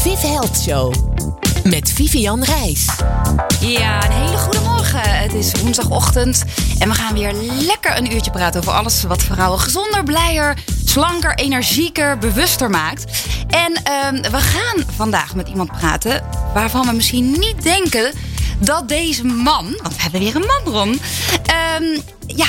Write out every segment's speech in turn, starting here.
Viv Health Show. Met Vivian Reis. Ja, een hele goede morgen. Het is woensdagochtend en we gaan weer lekker een uurtje praten over alles wat vrouwen gezonder, blijer, slanker, energieker, bewuster maakt. En ehm, we gaan vandaag met iemand praten waarvan we misschien niet denken dat deze man, want we hebben weer een man, Ron, ehm, ja,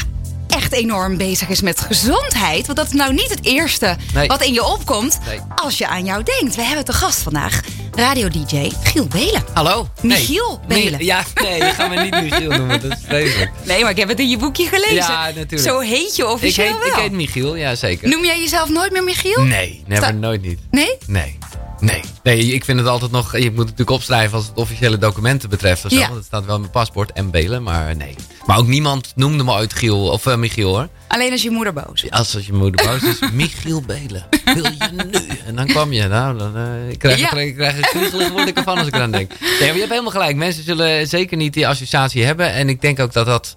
echt enorm bezig is met gezondheid. Want dat is nou niet het eerste Nee. wat in je opkomt Nee. als je aan jou denkt. We hebben te gast vandaag radio-dj Giel Belen. Hallo? Michiel Nee. Belen. Ja, nee, je gaat me niet Michiel noemen. Dat is vreselijk. Nee, maar ik heb het in je boekje gelezen. Ja, natuurlijk. Zo heet je Ik officieel heet, wel. ik heet Michiel, ja zeker. Noem jij jezelf nooit meer Michiel? Nee, never, Sta- nooit niet. Nee? Nee. Nee. Nee, ik vind het altijd nog... Je moet het natuurlijk opschrijven als het officiële documenten betreft. Of zo, Ja. want het staat wel in mijn paspoort en Belen, maar nee. Maar ook niemand noemde me ooit Giel, of eh, Michiel hoor. Alleen als je moeder boos is. Als, als je moeder boos is, Michiel Belen. Wil je nu? En dan kwam je. Nou, dan eh, ik krijg, Ja. ik krijg een word ik ervan als ik eraan denk. Nee, maar je hebt helemaal gelijk. Mensen zullen zeker niet die associatie hebben. En ik denk ook dat dat...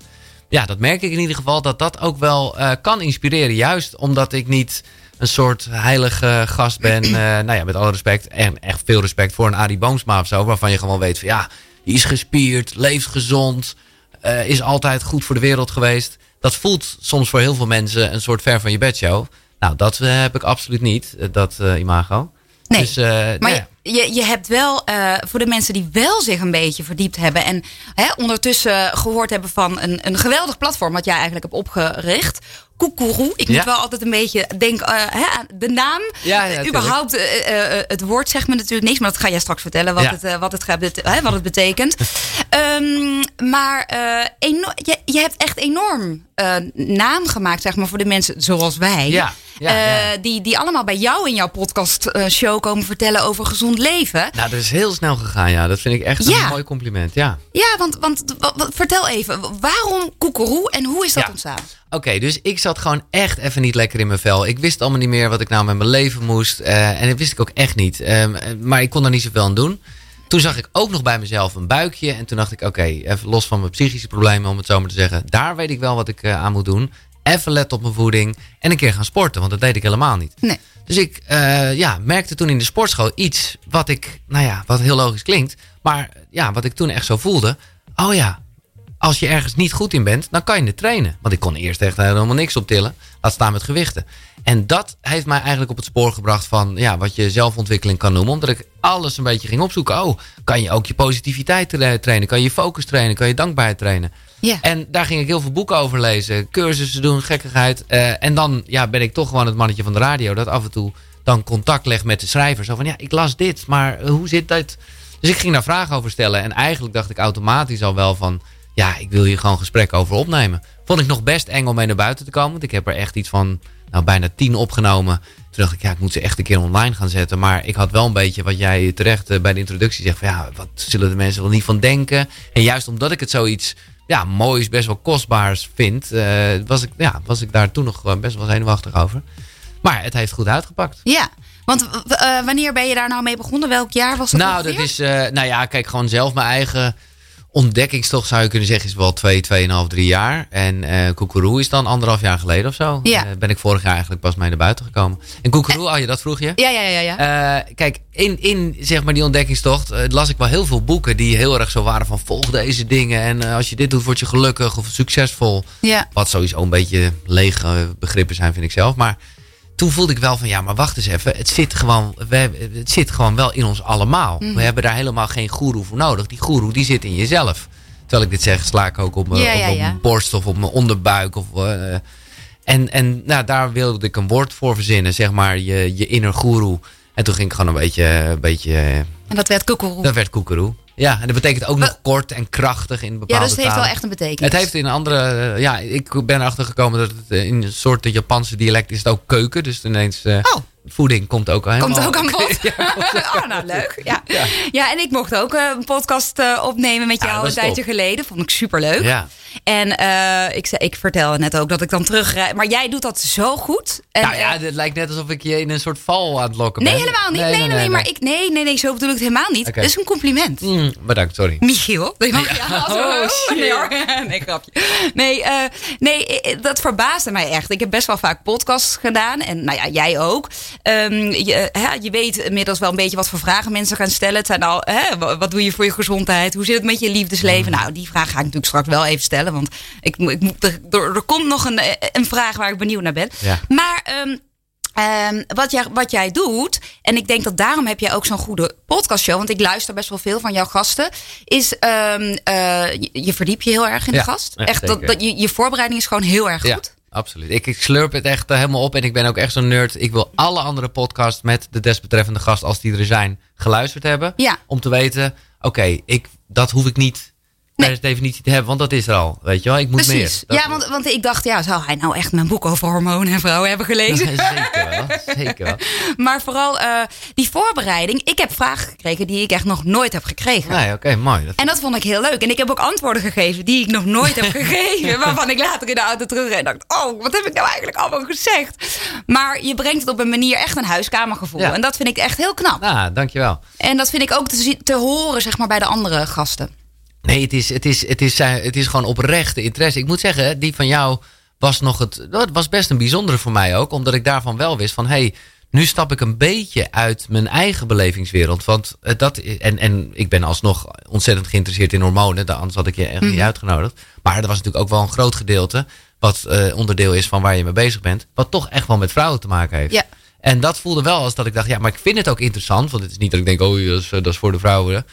Ja, dat merk ik in ieder geval. Dat dat ook wel eh, kan inspireren. Juist omdat ik niet een soort heilige gast ben. eh, nou ja, met alle respect. En echt veel respect voor een Arie Boomsma of zo. Waarvan je gewoon weet van ja, die is gespierd, leeft gezond. eh, is altijd goed voor de wereld geweest. Dat voelt soms voor heel veel mensen een soort ver van je bedshow. Nou, dat eh, heb ik absoluut niet, dat imago. Nee. Dus, nou Maar ja. je, je, hebt wel, voor de mensen die wel zich een beetje verdiept hebben... en hè, ondertussen gehoord hebben van een, een geweldig platform... wat jij eigenlijk hebt opgericht. Koekeroe. Ik moet wel altijd een beetje denken eh, hè, aan de naam. Ja, Überhaupt, eh, eh, het woord zegt me natuurlijk niks... maar dat ga jij straks vertellen wat, het, wat, het, gaat wat het betekent. Ehm, maar je, je hebt echt enorm naam gemaakt zeg maar, voor de mensen zoals wij... Ja, ja, eh, ja. Die, die allemaal bij jou in jouw podcast eh, show komen vertellen over gezond leven. Nou, dat is heel snel gegaan, ja. Dat vind ik echt een mooi compliment, ja. Ja, want, want wa- wa- vertel even, waarom koekeroe en hoe is dat ontstaan? Oké, dus ik zat gewoon echt even niet lekker in mijn vel. Ik wist allemaal niet meer wat ik nou met mijn leven moest. eh, en dat wist ik ook echt niet. Ehm, eh, maar ik kon daar niet zoveel aan doen. Toen zag ik ook nog bij mezelf een buikje. En toen dacht ik, oké, even los van mijn psychische problemen, om het zo maar te zeggen. Daar weet ik wel wat ik aan moet doen. Even letten op mijn voeding. En een keer gaan sporten, want dat deed ik helemaal niet. Nee. Dus ik eh, ja, merkte toen in de sportschool iets wat ik, nou ja, wat heel logisch klinkt. Maar ja, wat ik toen echt zo voelde. Oh ja, als je ergens niet goed in bent, dan kan je het trainen. Want ik kon eerst echt helemaal niks optillen. Laat staan met gewichten. En dat heeft mij eigenlijk op het spoor gebracht van ja, wat je zelfontwikkeling kan noemen. Omdat ik alles een beetje ging opzoeken. Oh, kan je ook je positiviteit tra- trainen? Kan je je focus trainen? Kan je dankbaarheid trainen? Ja. En daar ging ik heel veel boeken over lezen. Cursussen doen, gekkigheid. Eh, en dan ja, ben ik toch gewoon het mannetje van de radio. Dat af en toe dan contact legt met de schrijver. Zo van ja, ik las dit, maar eh, hoe zit dat? Dus ik ging daar vragen over stellen. En eigenlijk dacht ik automatisch al wel van... Ja, ik wil hier gewoon gesprek over opnemen. Vond ik nog best eng om mee naar buiten te komen. Want ik heb er echt iets van nou, bijna tien opgenomen. Toen dacht ik, ja, ik moet ze echt een keer online gaan zetten. Maar ik had wel een beetje wat jij terecht eh, bij de introductie zegt. Van, ja, wat zullen de mensen wel niet van denken? En juist omdat ik het zoiets ja, moois, best wel kostbaars vind... eh, was, ik, ja, was ik daar toen nog eh, best wel zenuwachtig over. Maar het heeft goed uitgepakt. Ja, want eh, wanneer ben je daar nou mee begonnen? Welk jaar was dat Nou, dat is, nou ja, kijk, gewoon zelf mijn eigen ontdekkingstocht zou je kunnen zeggen, is wel twee, tweeënhalf, drie jaar. En Koekeroe is dan anderhalf jaar geleden of zo. Ja. Eh, ben ik vorig jaar eigenlijk pas mee naar buiten gekomen. En Koekeroe, oh ja, dat vroeg je? Ja, ja, ja, ja. Eh, kijk, in, in zeg maar die ontdekkingstocht las ik wel heel veel boeken die heel erg zo waren van volg deze dingen. En als je dit doet, word je gelukkig of succesvol. ja. Wat sowieso een beetje lege begrippen zijn, vind ik zelf. Maar toen voelde ik wel van, ja, maar wacht eens even. Het zit gewoon, we, het zit gewoon wel in ons allemaal. Mhm. We hebben daar helemaal geen goeroe voor nodig. Die goeroe, die zit in jezelf. Terwijl ik dit zeg, sla ik ook op mijn, Ja, op ja, mijn borst of op mijn onderbuik. Of, eh, en en nou, daar wilde ik een woord voor verzinnen, zeg maar, je, je inner goeroe. En toen ging ik gewoon een beetje, een beetje En dat werd koekeroe. dat werd koekeroe. Ja, en dat betekent ook nog kort en krachtig in bepaalde Ja, dus het heeft wel echt een betekenis. Het heeft in een andere. eh, Ja, ik ben erachter gekomen dat het eh, in een soort Japanse dialect is het ook keuken. Dus ineens. eh, Oh. Voeding komt ook helemaal. Komt ook aan bod. Ja, oh, nou leuk. Ja. Ja. Ja. en ik mocht ook eh, een podcast eh, opnemen met jou dat een tijdje top. geleden. Vond ik superleuk. Ja. En eh, ik, zei, ik vertelde net ook dat ik dan terug. Maar jij doet dat zo goed. En, nou ja, het lijkt net alsof ik je in een soort val aan het lokken nee, ben. helemaal niet. Nee, nee, nee, maar ik, nee, nee, nee, zo bedoel ik het helemaal niet. Het is een compliment. Mm, bedankt, sorry. Michiel. Die mag Ja. oh, Oh, nee, hoor. nee, grapje. Nee, nee, dat verbaasde mij echt. Ik heb best wel vaak podcasts gedaan. En nou ja, jij ook. Ehm, je, hè, je weet inmiddels wel een beetje wat voor vragen mensen gaan stellen. Het zijn al, hè, wa- wat doe je voor je gezondheid? Hoe zit het met je liefdesleven? Nou, die vraag ga ik natuurlijk straks wel even stellen. Want ik, ik, er, er, komt nog een, eh, een vraag waar ik benieuwd naar ben. Ja. Maar ehm, ehm, wat, jij, wat jij doet, en ik denk dat daarom heb jij ook zo'n goede podcastshow, want ik luister best wel veel van jouw gasten, is eh, je, je verdiep je heel erg in Ja, de gast. echt, dat, dat, je, je voorbereiding is gewoon heel erg Ja, goed. Absoluut. Ik, ik slurp het echt helemaal op en ik ben ook echt zo'n nerd. Ik wil alle andere podcasts met de desbetreffende gast, als die er zijn, geluisterd hebben. Ja. Om te weten, oké, ik dat hoef ik niet per Nee. definitie te hebben, want dat is er al. Weet je wel, ik moet Precies. meer. Ja, want, want ik dacht, ja, zou hij nou echt mijn boek over hormonen en vrouwen hebben gelezen? zeker wel, zeker wel. maar vooral eh, die voorbereiding. Ik heb vragen gekregen die ik echt nog nooit heb gekregen. Nee, oké, mooi. Dat- En dat vond ik heel leuk. En ik heb ook antwoorden gegeven die ik nog nooit heb gegeven. Waarvan ik later in de auto terug en dacht: Oh, wat heb ik nou eigenlijk allemaal gezegd? Maar je brengt het op een manier echt een huiskamergevoel. Ja. En dat vind ik echt heel knap. Nou, dankjewel. En dat vind ik ook te, te horen, zeg maar, bij de andere gasten. Nee, het is, het, is, het, is, eh, het is gewoon oprechte interesse. Ik moet zeggen, die van jou was nog het. Dat was best een bijzondere voor mij ook. Omdat ik daarvan wel wist van hé, hey, nu stap ik een beetje uit mijn eigen belevingswereld. Want eh, dat. En, en ik ben alsnog ontzettend geïnteresseerd in hormonen. Anders had ik je echt niet uitgenodigd. Maar er was natuurlijk ook wel een groot gedeelte. Wat eh, onderdeel is van waar je mee bezig bent. Wat toch echt wel met vrouwen te maken heeft. Ja. En dat voelde wel als dat ik dacht, ja, maar ik vind het ook interessant. Want het is niet dat ik denk, oh, dat is, dat is voor de vrouwen.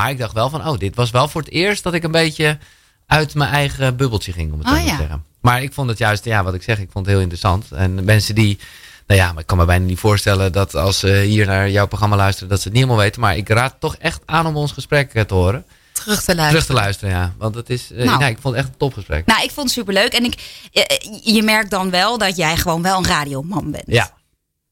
Maar ik dacht wel van, oh, dit was wel voor het eerst dat ik een beetje uit mijn eigen bubbeltje ging, om het zo Oh, te ja. zeggen. Maar ik vond het juist, ja, wat ik zeg, ik vond het heel interessant. En mensen die, nou ja, maar ik kan me bijna niet voorstellen dat als ze hier naar jouw programma luisteren, dat ze het niet helemaal weten. Maar ik raad toch echt aan om ons gesprek eh, te horen. Terug te luisteren. Terug te luisteren, ja. Want het is, eh, Nou. nee, ik vond het echt een topgesprek. Nou, ik vond het superleuk. En ik, eh, je merkt dan wel dat jij gewoon wel een radioman bent. Ja.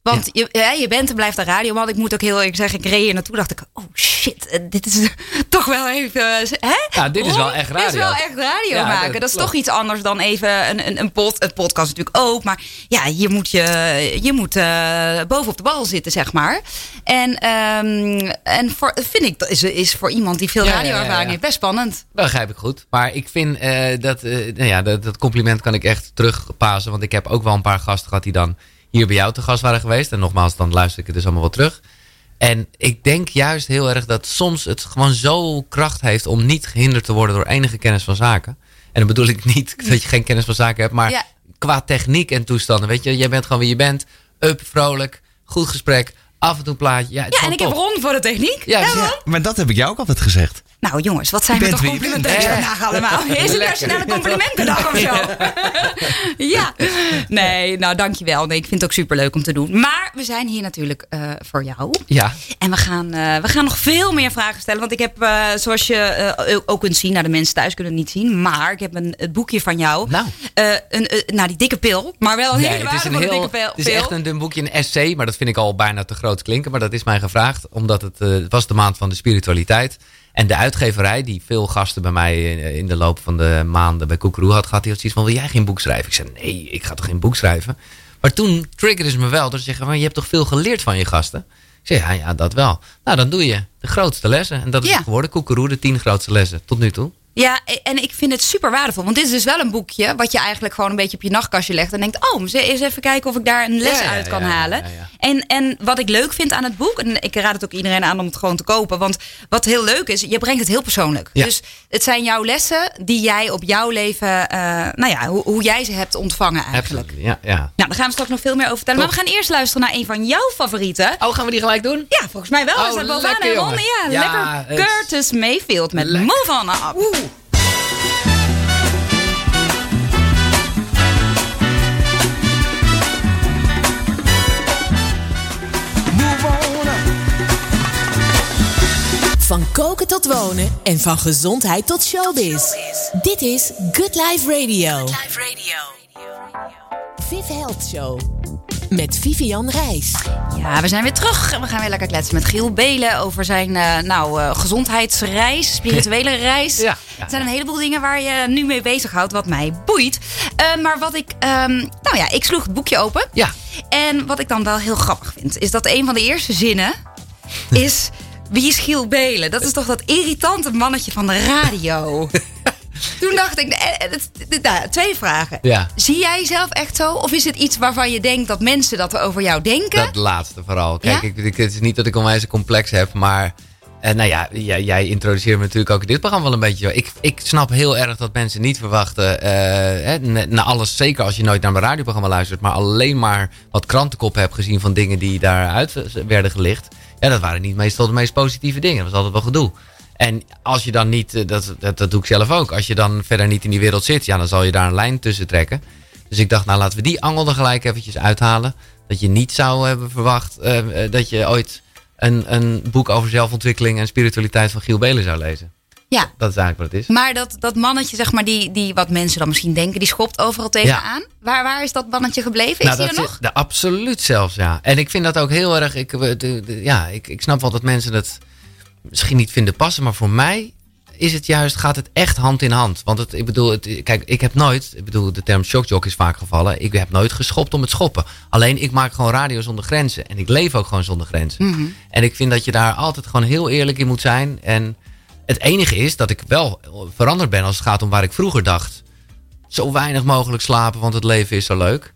Want je, ja, je bent en blijft een radioman. Ik moet ook heel eerlijk zeggen, ik reed hier naartoe. dacht ik, oh shit, eh, dit is toch wel even... eh, Hè? Ja, dit is wel echt Dit is radio. wel echt radio Ja, maken. dat Dat, is toch iets anders dan even een, een, een pod. Het podcast natuurlijk ook. Maar ja, je moet, je, je moet eh, bovenop de bal zitten, zeg maar. En, ehm, en voor, vind ik, dat is, is voor iemand die veel radioervaring heeft best spannend. Dat begrijp ik goed. Maar ik vind dat, nou ja, dat, dat compliment kan ik echt terugpassen. Want ik heb ook wel een paar gasten gehad die dan hier bij jou te gast waren geweest. En nogmaals, dan luister ik het dus allemaal wel terug. En ik denk juist heel erg dat soms het gewoon zo kracht heeft om niet gehinderd te worden door enige kennis van zaken. En dan bedoel ik niet dat je geen kennis van zaken hebt, maar Ja. qua techniek en toestanden. Weet je, jij bent gewoon wie je bent. Up, vrolijk, goed gesprek, af en toe plaatje. Ja, Ja, en ik heb top. Ron voor de techniek. Ja, Ja? Maar dat heb ik jou ook altijd gezegd. Nou jongens, wat zijn we toch complimenteus vandaag allemaal. Is het. Nationale Complimentendag of zo? ja. Nee, nou dankjewel. Nee, ik vind het ook superleuk om te doen. Maar we zijn hier natuurlijk eh, voor jou. Ja, En we gaan, eh, we gaan nog veel meer vragen stellen. Want ik heb, eh, zoals je ook kunt zien, nou de mensen thuis kunnen het niet zien. Maar ik heb een, het boekje van jou. Nou. Een, nou, die dikke pil. Maar wel een Nee, hele een heel, dikke pil. het is echt een dun boekje, een essay, maar dat vind ik al bijna te groot klinken. Maar dat is mij gevraagd, omdat het, het was de maand van de spiritualiteit. En de uitgeverij, die veel gasten bij mij in, de loop van de maanden bij Koekeroe had gehad, die had zoiets van, wil jij geen boek schrijven? Ik zei, nee, ik ga toch geen boek schrijven? Maar toen triggerde ze me wel, door te zeggen, maar je hebt toch veel geleerd van je gasten? Ik zei, ja, ja, dat wel. Nou, dan doe je de grootste lessen. En dat is Ja. geworden, Koekeroe, de tien grootste lessen, tot nu toe. Ja, en ik vind het super waardevol. Want dit is dus wel een boekje wat je eigenlijk gewoon een beetje op je nachtkastje legt. En denkt, oh, eens even kijken of ik daar een les Ja, uit kan ja, ja, halen. En, en wat ik leuk vind aan het boek, en ik raad het ook iedereen aan om het gewoon te kopen. Want wat heel leuk is, je brengt het heel persoonlijk. Dus het zijn jouw lessen die jij op jouw leven, eh, nou ja, hoe, hoe jij ze hebt ontvangen eigenlijk. Ja, ja. Nou, daar gaan we straks nog veel meer over vertellen. Maar we gaan eerst luisteren naar een van jouw favorieten. Oh, gaan we die gelijk doen? Ja, volgens mij wel. Oh, is dat bovenaan lekker, en jongen. Ja, lekker. Curtis Mayfield met Lekker. Move On Up. Van koken tot wonen en van gezondheid tot showbiz. Dit is Good Life Radio. Viv Health Show. Met Vivian Reis. Ja, we zijn weer terug. We gaan weer lekker kletsen met Giel Belen over zijn eh, nou, eh, gezondheidsreis, spirituele reis. Ja. Er zijn een heleboel dingen waar je nu mee bezighoudt, wat mij boeit. Eh, maar wat ik, ehm, nou ja, ik sloeg het boekje open. Ja. En wat ik dan wel heel grappig vind, is dat een van de eerste zinnen is... Wie is Giel Belen? Dat is toch dat irritante mannetje van de radio. toen dacht ik, eh, eh, nou, twee vragen. Ja. Zie jij jezelf echt zo? Of is het iets waarvan je denkt dat mensen dat over jou denken? Dat laatste vooral. Kijk, Ja? ik, ik, het is niet dat ik onwijs een complex heb, maar... En nou ja, jij, jij introduceert me natuurlijk ook in dit programma wel een beetje. Ik, ik snap heel erg dat mensen niet verwachten, eh, na- na alles, zeker als je nooit naar mijn radioprogramma luistert, maar alleen maar wat krantenkop hebt gezien van dingen die daaruit werden gelicht. Ja, dat waren niet meestal de meest positieve dingen. Dat was altijd wel gedoe. En als je dan niet, eh, dat, dat, dat doe ik zelf ook, als je dan verder niet in die wereld zit, ja, dan zal je daar een lijn tussen trekken. Dus ik dacht, nou laten we die angel er gelijk eventjes uithalen. Dat je niet zou hebben verwacht eh, eh, dat je ooit een, een boek over zelfontwikkeling en spiritualiteit van Giel Belen zou lezen. Ja. Dat is eigenlijk wat het is. Maar dat, dat mannetje, zeg maar, die, die wat mensen dan misschien denken, die schopt overal tegenaan. Waar, waar is dat mannetje gebleven? Is Nou, die er dat nog? de, absoluut zelfs, ja. En ik vind dat ook heel erg. Ik, we- de- de- ja, ik, ik snap wel dat mensen het misschien niet vinden passen, maar voor mij is het juist, gaat het echt hand in hand. Want het, ik bedoel, het, kijk, ik heb nooit, ik bedoel, de term shockjock is vaak gevallen. Ik heb nooit geschopt om het schoppen. Alleen ik maak gewoon radio zonder grenzen. En ik leef ook gewoon zonder grenzen. Mhm. En ik vind dat je daar altijd gewoon heel eerlijk in moet zijn. En het enige is dat ik wel veranderd ben als het gaat om waar ik vroeger dacht. Zo weinig mogelijk slapen, want het leven is zo leuk.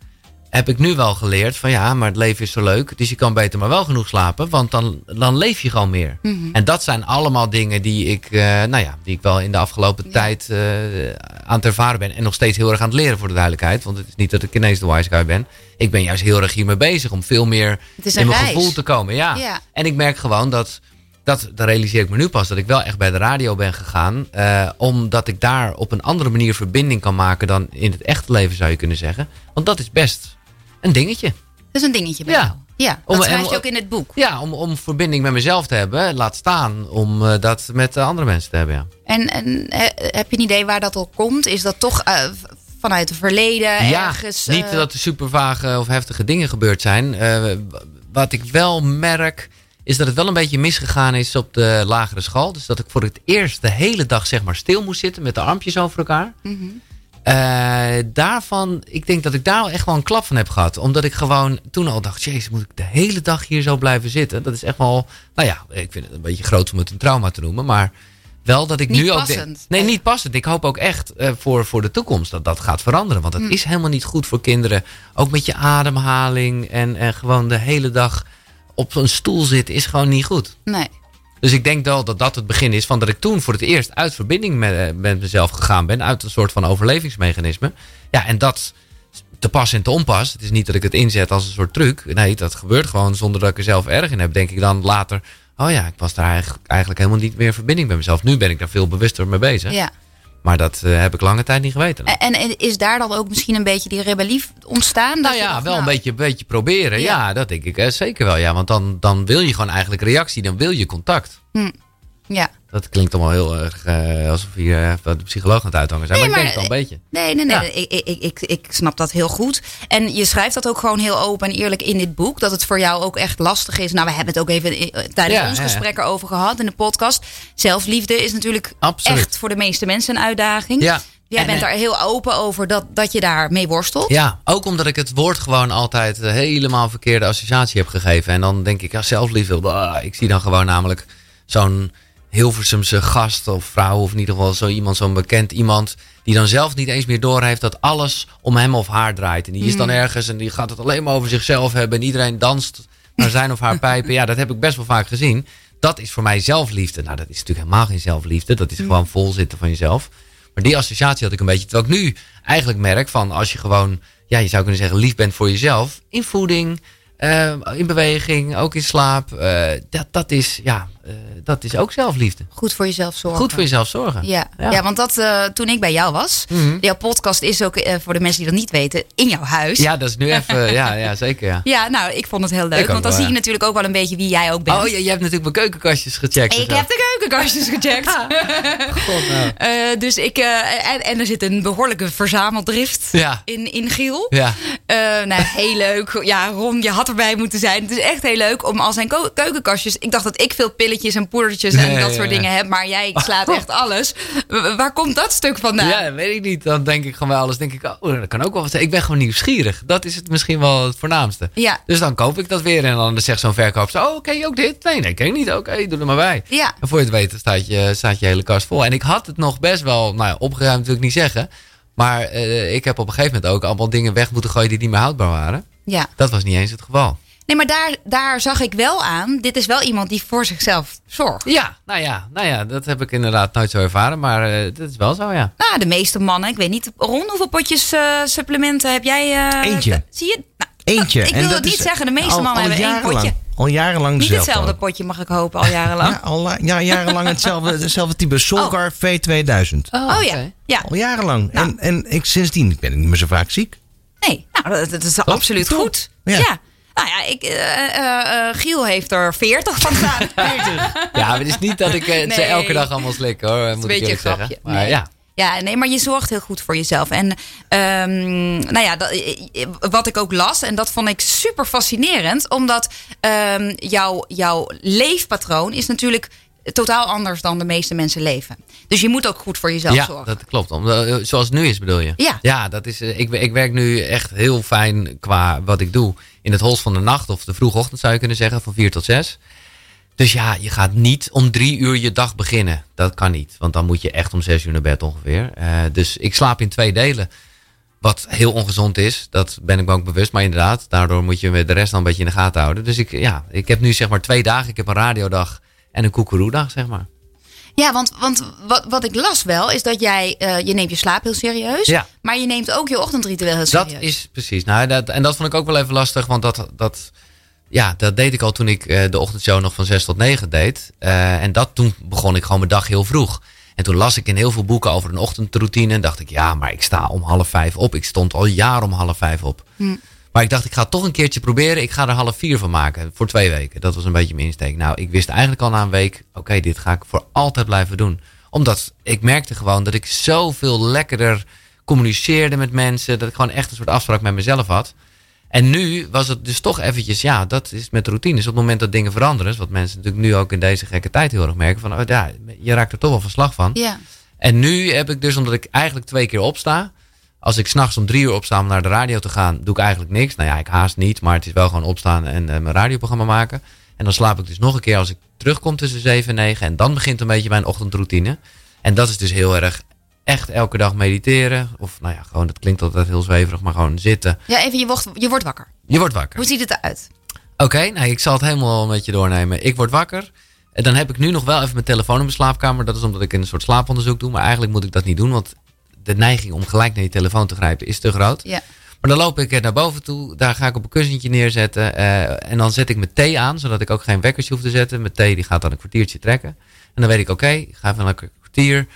Heb ik nu wel geleerd van ja, maar het leven is zo leuk. Dus je kan beter maar wel genoeg slapen, want dan, dan leef je gewoon meer. Mhm. En dat zijn allemaal dingen die ik, eh, nou ja, die ik wel in de afgelopen tijd eh, aan het ervaren ben. En nog steeds heel erg aan het leren voor de duidelijkheid. Want het is niet dat ik ineens de wise guy ben. Ik ben juist heel erg hiermee bezig om veel meer in mijn reis. gevoel te komen. Ja. Ja. En ik merk gewoon dat, dat, dat realiseer ik me nu pas, dat ik wel echt bij de radio ben gegaan. eh, omdat ik daar op een andere manier verbinding kan maken dan in het echte leven zou je kunnen zeggen. Want dat is best een dingetje. Dat is een dingetje bij Ja. jou. Ja, Om- dat schrijf je ook in het boek. Ja, om, om verbinding met mezelf te hebben, laat staan om eh, dat met andere mensen te hebben. Ja. En, en eh, heb je een idee waar dat al komt? Is dat toch vanuit het verleden Ja, ergens? niet dat er super vage of heftige dingen gebeurd zijn. Wat ik wel merk, is dat het wel een beetje misgegaan is op de lagere school. Dus dat ik voor het eerst de hele dag zeg maar stil moest zitten met de armpjes over elkaar. mhm. Eh, daarvan, ik denk dat ik daar echt wel een klap van heb gehad. Omdat ik gewoon toen al dacht, jezus, moet ik de hele dag hier zo blijven zitten? Dat is echt wel, nou ja, ik vind het een beetje groot om het een trauma te noemen. Maar wel dat ik Niet nu ook passend. denk, nee, niet passend. Ik hoop ook echt eh, voor, voor de toekomst dat dat gaat veranderen. Want het Hm. is helemaal niet goed voor kinderen. Ook met je ademhaling en, en gewoon de hele dag op een stoel zitten is gewoon niet goed. Nee. Dus ik denk wel dat dat het begin is van dat ik toen voor het eerst uit verbinding met, eh, met mezelf gegaan ben. Uit een soort van overlevingsmechanisme. Ja, en dat te pas en te onpas. Het is niet dat ik het inzet als een soort truc. Nee, dat gebeurt gewoon zonder dat ik er zelf erg in heb. Denk ik dan later, oh ja, ik was daar eigenlijk, eigenlijk helemaal niet meer in verbinding met mezelf. Nu ben ik daar veel bewuster mee bezig. Ja. Maar dat eh, heb ik lange tijd niet geweten. En, en is daar dan ook misschien een beetje die rebellie ontstaan? Nou ja, dacht, wel een nou, beetje, beetje proberen. Ja. Ja. dat denk ik eh, zeker wel. Ja, want dan, dan wil je gewoon eigenlijk reactie. Dan wil je contact. Ja. Dat klinkt allemaal heel erg eh, alsof je even de psycholoog aan het uithangen zijn. Nee, maar ik denk het wel een beetje. Nee, nee, nee. Ja. Ik, ik, ik, ik, snap dat heel goed. En je schrijft dat ook gewoon heel open en eerlijk in dit boek. Dat het voor jou ook echt lastig is. Nou, we hebben het ook even eh, tijdens Ja, ons ja, gesprek erover gehad in de podcast. Zelfliefde is natuurlijk Absoluut. echt voor de meeste mensen een uitdaging. Ja. Jij En, bent eh, daar heel open over dat, dat je daar mee worstelt. Ja, ook omdat ik het woord gewoon altijd eh, helemaal verkeerde associatie heb gegeven. En dan denk ik, ja, zelfliefde. bah, Ik zie dan gewoon namelijk zo'n Hilversumse gast of vrouw, of in ieder geval zo iemand, zo'n bekend iemand, die dan zelf niet eens meer doorheeft dat alles om hem of haar draait. En die is dan ergens en die gaat het alleen maar over zichzelf hebben. En iedereen danst naar zijn of haar pijpen. Ja, dat heb ik best wel vaak gezien. Dat is voor mij zelfliefde. Nou, dat is natuurlijk helemaal geen zelfliefde. Dat is gewoon vol zitten van jezelf. Maar die associatie had ik een beetje. Terwijl ik nu eigenlijk merk van als je gewoon, ja, je zou kunnen zeggen, lief bent voor jezelf. In voeding, eh, in beweging, ook in slaap. eh, dat, dat, is, ja, eh, dat is ook zelfliefde. Goed voor jezelf zorgen. Goed voor jezelf zorgen. Ja, ja. Ja. want dat, eh, toen ik bij jou was, Mhm. jouw podcast is ook voor de mensen die dat niet weten, in jouw huis. Ja, dat is nu even, ja, ja zeker ja. Ja, nou, ik vond het heel leuk. Ik want dan wel, zie je natuurlijk ook wel een beetje wie jij ook bent. Oh, je, je hebt natuurlijk mijn keukenkastjes gecheckt. Ik heb de keukenkastjes gecheckt. God, nou. Eh, dus ik, eh, en, en er zit een behoorlijke verzameldrift Ja. in, in Giel. Ja. Eh, nou, heel leuk. Ja, Ron, je had erbij moeten zijn. Het is echt heel leuk om al zijn keukenkastjes. Ik dacht dat ik veel pilletjes en poedertjes en Nee, dat ja, soort ja. dingen heb. Maar jij slaat echt alles. Waar komt dat stuk vandaan? Ja, weet ik niet. Dan denk ik gewoon wel alles. Denk ik, oh, dat kan ook wel wat zijn. Ik ben gewoon nieuwsgierig. Dat is het misschien wel het voornaamste. Ja. Dus dan koop ik dat weer. En dan zegt zo'n verkoop zo, oh, ken je ook dit? Nee, nee, ken ik niet. Oké, doe er maar bij. Ja. En voor je het weet staat je, staat je hele kast vol. En ik had het nog best wel, nou ja, opgeruimd wil ik niet zeggen. Maar eh, ik heb op een gegeven moment ook allemaal dingen weg moeten gooien die niet meer houdbaar waren. Ja. Dat was niet eens het geval. Nee, maar daar, daar zag ik wel aan. Dit is wel iemand die voor zichzelf zorgt. Ja, nou ja, nou ja, dat heb ik inderdaad nooit zo ervaren. Maar eh, dat is wel zo, ja. Nou, de meeste mannen, ik weet niet, Ron, hoeveel potjes eh, supplementen heb jij? eh, Eentje. Zie je? Nou, Eentje. Ik En wil dat het niet is zeggen, de meeste al- mannen al hebben één potje. Al jarenlang Niet hetzelfde potje, mag ik hopen, al jarenlang. Ja, al, ja, jarenlang hetzelfde, hetzelfde type. Solgar V2000. Oh ja. ja. Al jarenlang. Nou. En, en ik, sindsdien ben ik niet meer zo vaak ziek. Nee, nou, dat, dat is absoluut Top. goed. Ja. Ja. Nou ja, ik, eh, eh, eh, Giel heeft er 40 van staan. Ja, maar het is niet dat ik ze elke dag allemaal slik hoor, moet ik beetje eerlijk een grapje. zeggen. Maar Nee. ja, Ja, nee, maar je zorgt heel goed voor jezelf. En ehm, nou ja, dat, wat ik ook las, en dat vond ik super fascinerend, omdat ehm, jouw, jouw leefpatroon is natuurlijk totaal anders dan de meeste mensen leven. Dus je moet ook goed voor jezelf ja zorgen. dat klopt. Om, eh, zoals het nu is bedoel je? Ja. Ja, dat is, eh, ik, ik werk nu echt heel fijn qua wat ik doe. In het holst van de nacht of de vroege ochtend zou je kunnen zeggen, van vier tot zes. Dus ja, je gaat niet om drie uur je dag beginnen. Dat kan niet, want dan moet je echt om zes uur naar bed ongeveer. Eh, dus ik slaap in twee delen. Wat heel ongezond is, dat ben ik me ook bewust. Maar inderdaad, daardoor moet je de rest dan een beetje in de gaten houden. Dus ik, ja, ik heb nu zeg maar twee dagen. Ik heb een radiodag en een koekeroedag, zeg maar. Ja, want, want wat, wat ik las wel, is dat jij, eh, je neemt je slaap heel serieus. Ja. Maar je neemt ook je ochtendritueel heel serieus. Dat is precies. Nou, dat, en dat vond ik ook wel even lastig, want dat, dat, ja, dat deed ik al toen ik eh, de ochtendshow nog van 6 tot 9 deed. Eh, en dat toen begon ik gewoon mijn dag heel vroeg. En toen las ik in heel veel boeken over een ochtendroutine. En dacht ik, ja, maar ik sta om half vijf op. Ik stond al jaren om half vijf op. Maar ik dacht, ik ga het toch een keertje proberen. Ik ga er half vier van maken. Voor twee weken. Dat was een beetje mijn insteek. Nou, ik wist eigenlijk al na een week. Oké, dit ga ik voor altijd blijven doen. Omdat ik merkte gewoon dat ik zoveel lekkerder communiceerde met mensen. Dat ik gewoon echt een soort afspraak met mezelf had. En nu was het dus toch eventjes, ja, dat is met routines. Op het moment dat dingen veranderen, wat mensen natuurlijk nu ook in deze gekke tijd heel erg merken, van oh, ja, je raakt er toch wel van slag van. Ja. En nu heb ik dus, omdat ik eigenlijk twee keer opsta. Als ik s'nachts om drie uur opsta om naar de radio te gaan, doe ik eigenlijk niks. Nou ja, ik haast niet, maar het is wel gewoon opstaan en eh, mijn radioprogramma maken. En dan slaap ik dus nog een keer als ik terugkom tussen zeven en negen. En dan begint een beetje mijn ochtendroutine. En dat is dus heel erg echt elke dag mediteren. Of nou ja, gewoon, dat klinkt altijd heel zweverig, maar gewoon zitten. ja, even, je wordt, je wordt wakker. Je wordt wakker. Hoe ziet het eruit? Oké, nou, ik zal het helemaal met je doornemen. Ik word wakker. En dan heb ik nu nog wel even mijn telefoon in mijn slaapkamer. Dat is omdat ik een soort slaaponderzoek doe. Maar eigenlijk moet ik dat niet doen. Want de neiging om gelijk naar je telefoon te grijpen is te groot. Ja. Maar dan loop ik naar boven toe. Daar ga ik op een kussentje neerzetten. eh, en dan zet ik mijn thee aan. Zodat ik ook geen wekkertje hoef te zetten. Mijn thee die gaat dan een kwartiertje trekken. En dan weet ik, oké, ik ga even een kwartier.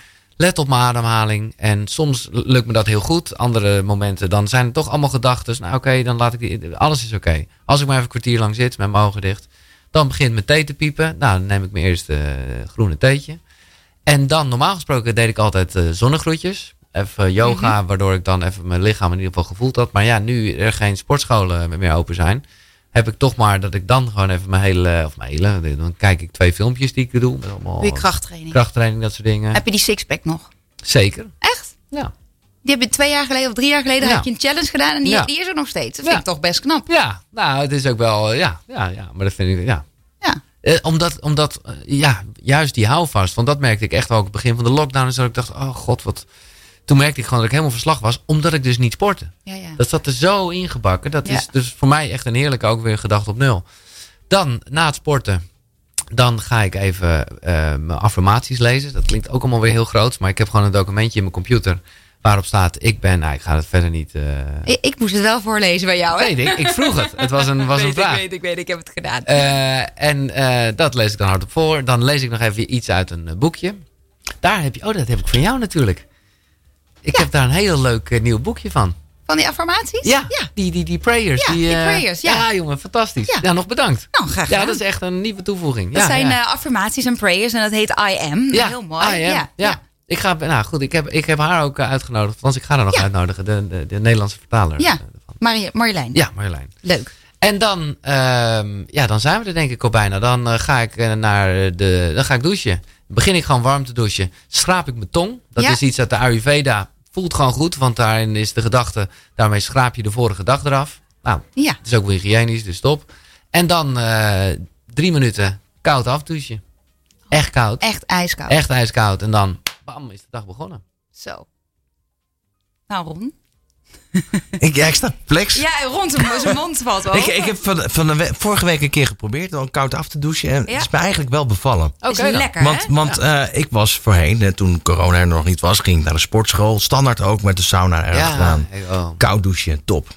Let op mijn ademhaling. En soms lukt me dat heel goed. Andere momenten, dan zijn het toch allemaal gedachten. Nou oké, dan laat ik die... Alles is oké. Als ik maar even een kwartier lang zit met mijn ogen dicht. Dan begint mijn thee te piepen. Nou, dan neem ik mijn eerste eh, groene theetje. En dan, normaal gesproken, deed ik altijd eh, zonnegroetjes. Even yoga, waardoor ik dan even mijn lichaam in ieder geval gevoeld had. Maar ja, nu er geen sportscholen meer open zijn, heb ik toch maar dat ik dan gewoon even mijn hele, of mijn hele, dan kijk ik twee filmpjes die ik doe. Met allemaal je krachttraining? krachttraining, dat soort dingen. Heb je die sixpack nog? Zeker. Echt? Ja. Die heb je twee jaar geleden of drie jaar geleden Ja. heb je een challenge gedaan en die, Ja. die is er nog steeds. Dat Ja. vind ik toch best knap. Ja, nou, het is ook wel, ja, ja, ja, maar dat vind ik, ja. Ja. Eh, omdat, omdat eh, ja, juist die houvast. Want dat merkte ik echt wel ook op het begin van de lockdown. En zo, ik dacht, oh god, wat. Toen merkte ik gewoon dat ik helemaal verslag was. Omdat ik dus niet sportte. Ja, ja. Dat zat er zo ingebakken. Dat Ja. is dus voor mij echt een heerlijke ook weer gedachte op nul. Dan, na het sporten, dan ga ik even eh, mijn affirmaties lezen. Dat klinkt ook allemaal weer heel groot. Maar ik heb gewoon een documentje in mijn computer. Waarop staat, ik ben, nou ik ga het verder niet... eh, Ik, ik moest het wel voorlezen bij jou. Hè? weet ik, ik vroeg het. Het was een, was een vraag. Ik weet, ik weet, ik heb het gedaan. Eh, en dat lees ik dan hardop voor. Dan lees ik nog even iets uit een boekje. Daar heb je, oh, dat heb ik van jou natuurlijk. Ik heb daar een heel leuk eh, nieuw boekje van. Van die affirmaties? Ja, ja. Die, die, die prayers. Ja, die eh, prayers, ja. jongen, fantastisch. Ja, Ja. nog bedankt. Nou, graag Ja, gedaan. dat is echt een nieuwe toevoeging. Dat ja, zijn ja. eh, affirmaties en prayers en dat heet I am. ja. Heel mooi. Ah, ja. ja. ja. Ik ga, nou goed, ik heb, ik heb haar ook uitgenodigd. Want ik ga haar nog Ja. uitnodigen, de, de, de Nederlandse vertaler. Ja. Marie- Marjolein. ja Marjolein. Leuk. En dan, ehm, ja, dan zijn we er denk ik al bijna. Dan ga ik naar de, dan ga ik douchen. Begin ik gewoon warm te douchen. Schraap ik mijn tong. Dat Ja. is iets uit de Ayurveda. Voelt gewoon goed, want daarin is de gedachte, daarmee schraap je de vorige dag eraf. Nou, Ja. het is ook weer hygiënisch, dus stop. En dan eh, drie minuten koud afdouchen. Echt koud. Echt ijskoud. Echt ijskoud. En dan, bam, is de dag begonnen. Zo. Nou, Ron. Ik, ja, ik sta flex. Ja, Ron, zijn mond valt wel. Ik, ik heb van, van de we- vorige week een keer geprobeerd om koud af te douchen. En Ja. het is me eigenlijk wel bevallen. is Oké lekker, Want, hè? want eh, ik was voorheen, eh, toen corona er nog niet was, ging ik naar de sportschool. Standaard ook met de sauna er Ja, gedaan. oh. Koud douchen, top.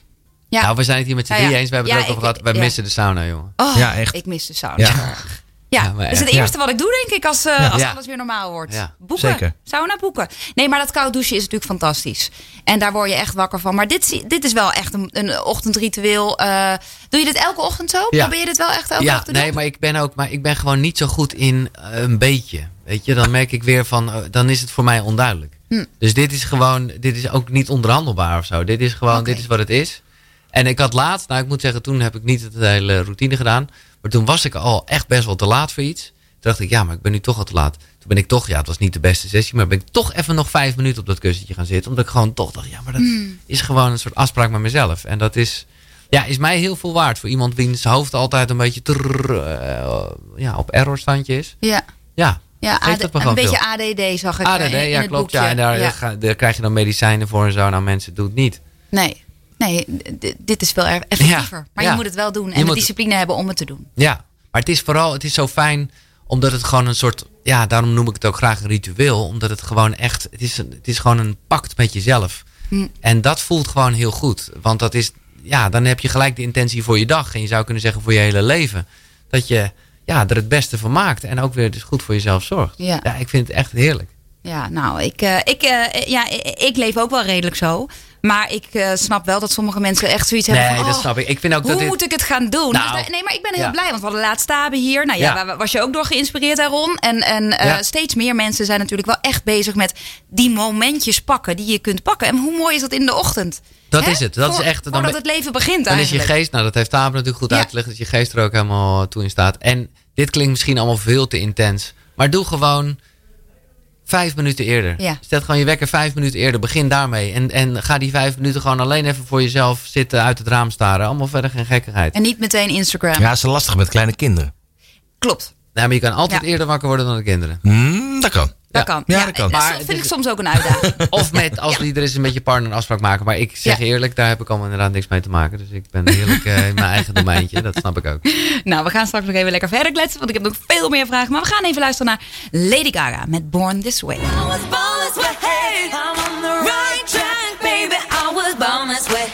Ja. Nou, we zijn het hier met z'n Ja, drieën ja. eens. We hebben het ook over gehad. Wij ja. missen de sauna, jongen. Oh, Ja, echt. Ik mis de sauna. Ja. Dat is het eerste wat ik doe, denk ik, als, eh, als Ja. alles weer normaal wordt. Ja, boeken. zeker. Sauna boeken. Nee, maar dat koud douchen is natuurlijk fantastisch. En daar word je echt wakker van. Maar dit, zie- dit is wel echt een, een ochtendritueel. Eh, doe je dit elke ochtend zo? Ja. Probeer je dit wel echt elke Ja, ochtend nee, doen? maar ik ben ook, maar ik ben gewoon niet zo goed in eh, een beetje. Weet je, dan merk ik weer van, dan is het voor mij onduidelijk. Hm. Dus dit is gewoon, dit is ook niet onderhandelbaar of zo. Dit is gewoon, dit is wat het is. En ik had laatst, nou ik moet zeggen, toen heb ik niet het hele routine gedaan. Maar toen was ik al echt best wel te laat voor iets. Toen dacht ik, ja, maar ik ben nu toch al te laat. Toen ben ik toch, ja, het was niet de beste sessie, maar ben ik toch even nog vijf minuten op dat kussentje gaan zitten. Omdat ik gewoon toch dacht, ja, maar dat Hmm. is gewoon een soort afspraak met mezelf. En dat is, ja, is mij heel veel waard. Voor iemand wiens hoofd altijd een beetje trrr, eh, ja, op errorstandje is. Ja, Ja, ja AD, een beetje veel. ADD zag ik ADD, in, in ja het klopt. boekje. Ja, en daar, Ja. daar krijg je dan medicijnen voor en zo. Nou, mensen, doe het niet. Nee, nee dit is veel erg effectiever. Ja, maar ja. je moet het wel doen. En Je de moet- discipline hebben om het te doen. Ja, maar het is vooral, het is zo fijn omdat het gewoon een soort, ja, daarom noem ik het ook graag een ritueel. Omdat het gewoon echt, het is, het is gewoon een pact met jezelf. Hm. En dat voelt gewoon heel goed. Want dat is, ja, dan heb je gelijk de intentie voor je dag. En je zou kunnen zeggen voor je hele leven. Dat je ja, er het beste van maakt. En ook weer dus goed voor jezelf zorgt. Ja. ja ik vind het echt heerlijk. Ja, nou, ik, eh, ik, eh, ja, ik leef ook wel redelijk zo. Maar ik eh, snap wel dat sommige mensen echt zoiets hebben Nee, dat oh, snap ik. Ik vind ook Hoe dat dit... moet ik het gaan doen? Nou, Dus nee, maar ik ben heel ja. blij, want we hadden laatst Tabe hier. Nou ja, was je ook door geïnspireerd, Ron? En, en eh, Ja. steeds meer mensen zijn natuurlijk wel echt bezig met die momentjes pakken die je kunt pakken. En hoe mooi is dat in de ochtend? Dat Hè? is het. Dat is echt- dan Voordat het leven begint Dan is je geest, nou dat heeft Taber natuurlijk goed uitgelegd, dat je geest er ook helemaal toe in staat. En dit klinkt misschien allemaal veel te intens. Maar doe gewoon vijf minuten eerder. Ja. Zet gewoon je wekker vijf minuten eerder. Begin daarmee. En, en ga die vijf minuten gewoon alleen even voor jezelf zitten, uit het raam staren. Allemaal verder geen gekkigheid. En niet meteen Instagram. Ja, is lastig met kleine kinderen. Klopt. Nou, maar je kan altijd Ja. eerder wakker worden dan de kinderen. Hmm, dat kan. Dat Ja. kan. Ja, dat kan. Dat Maar vind het ik soms ook een uitdaging. Of met, als er is, met je partner een afspraak maken. Maar ik zeg Ja. eerlijk, daar heb ik allemaal inderdaad niks mee te maken. Dus ik ben heerlijk eh, in mijn eigen domeintje. Dat snap ik ook. nou, we gaan straks nog even lekker verder kletsen, want ik heb nog veel meer vragen. Maar we gaan even luisteren naar Lady Gaga met Born This Way. I was born this way. I'm on the right track, baby. I was born this way.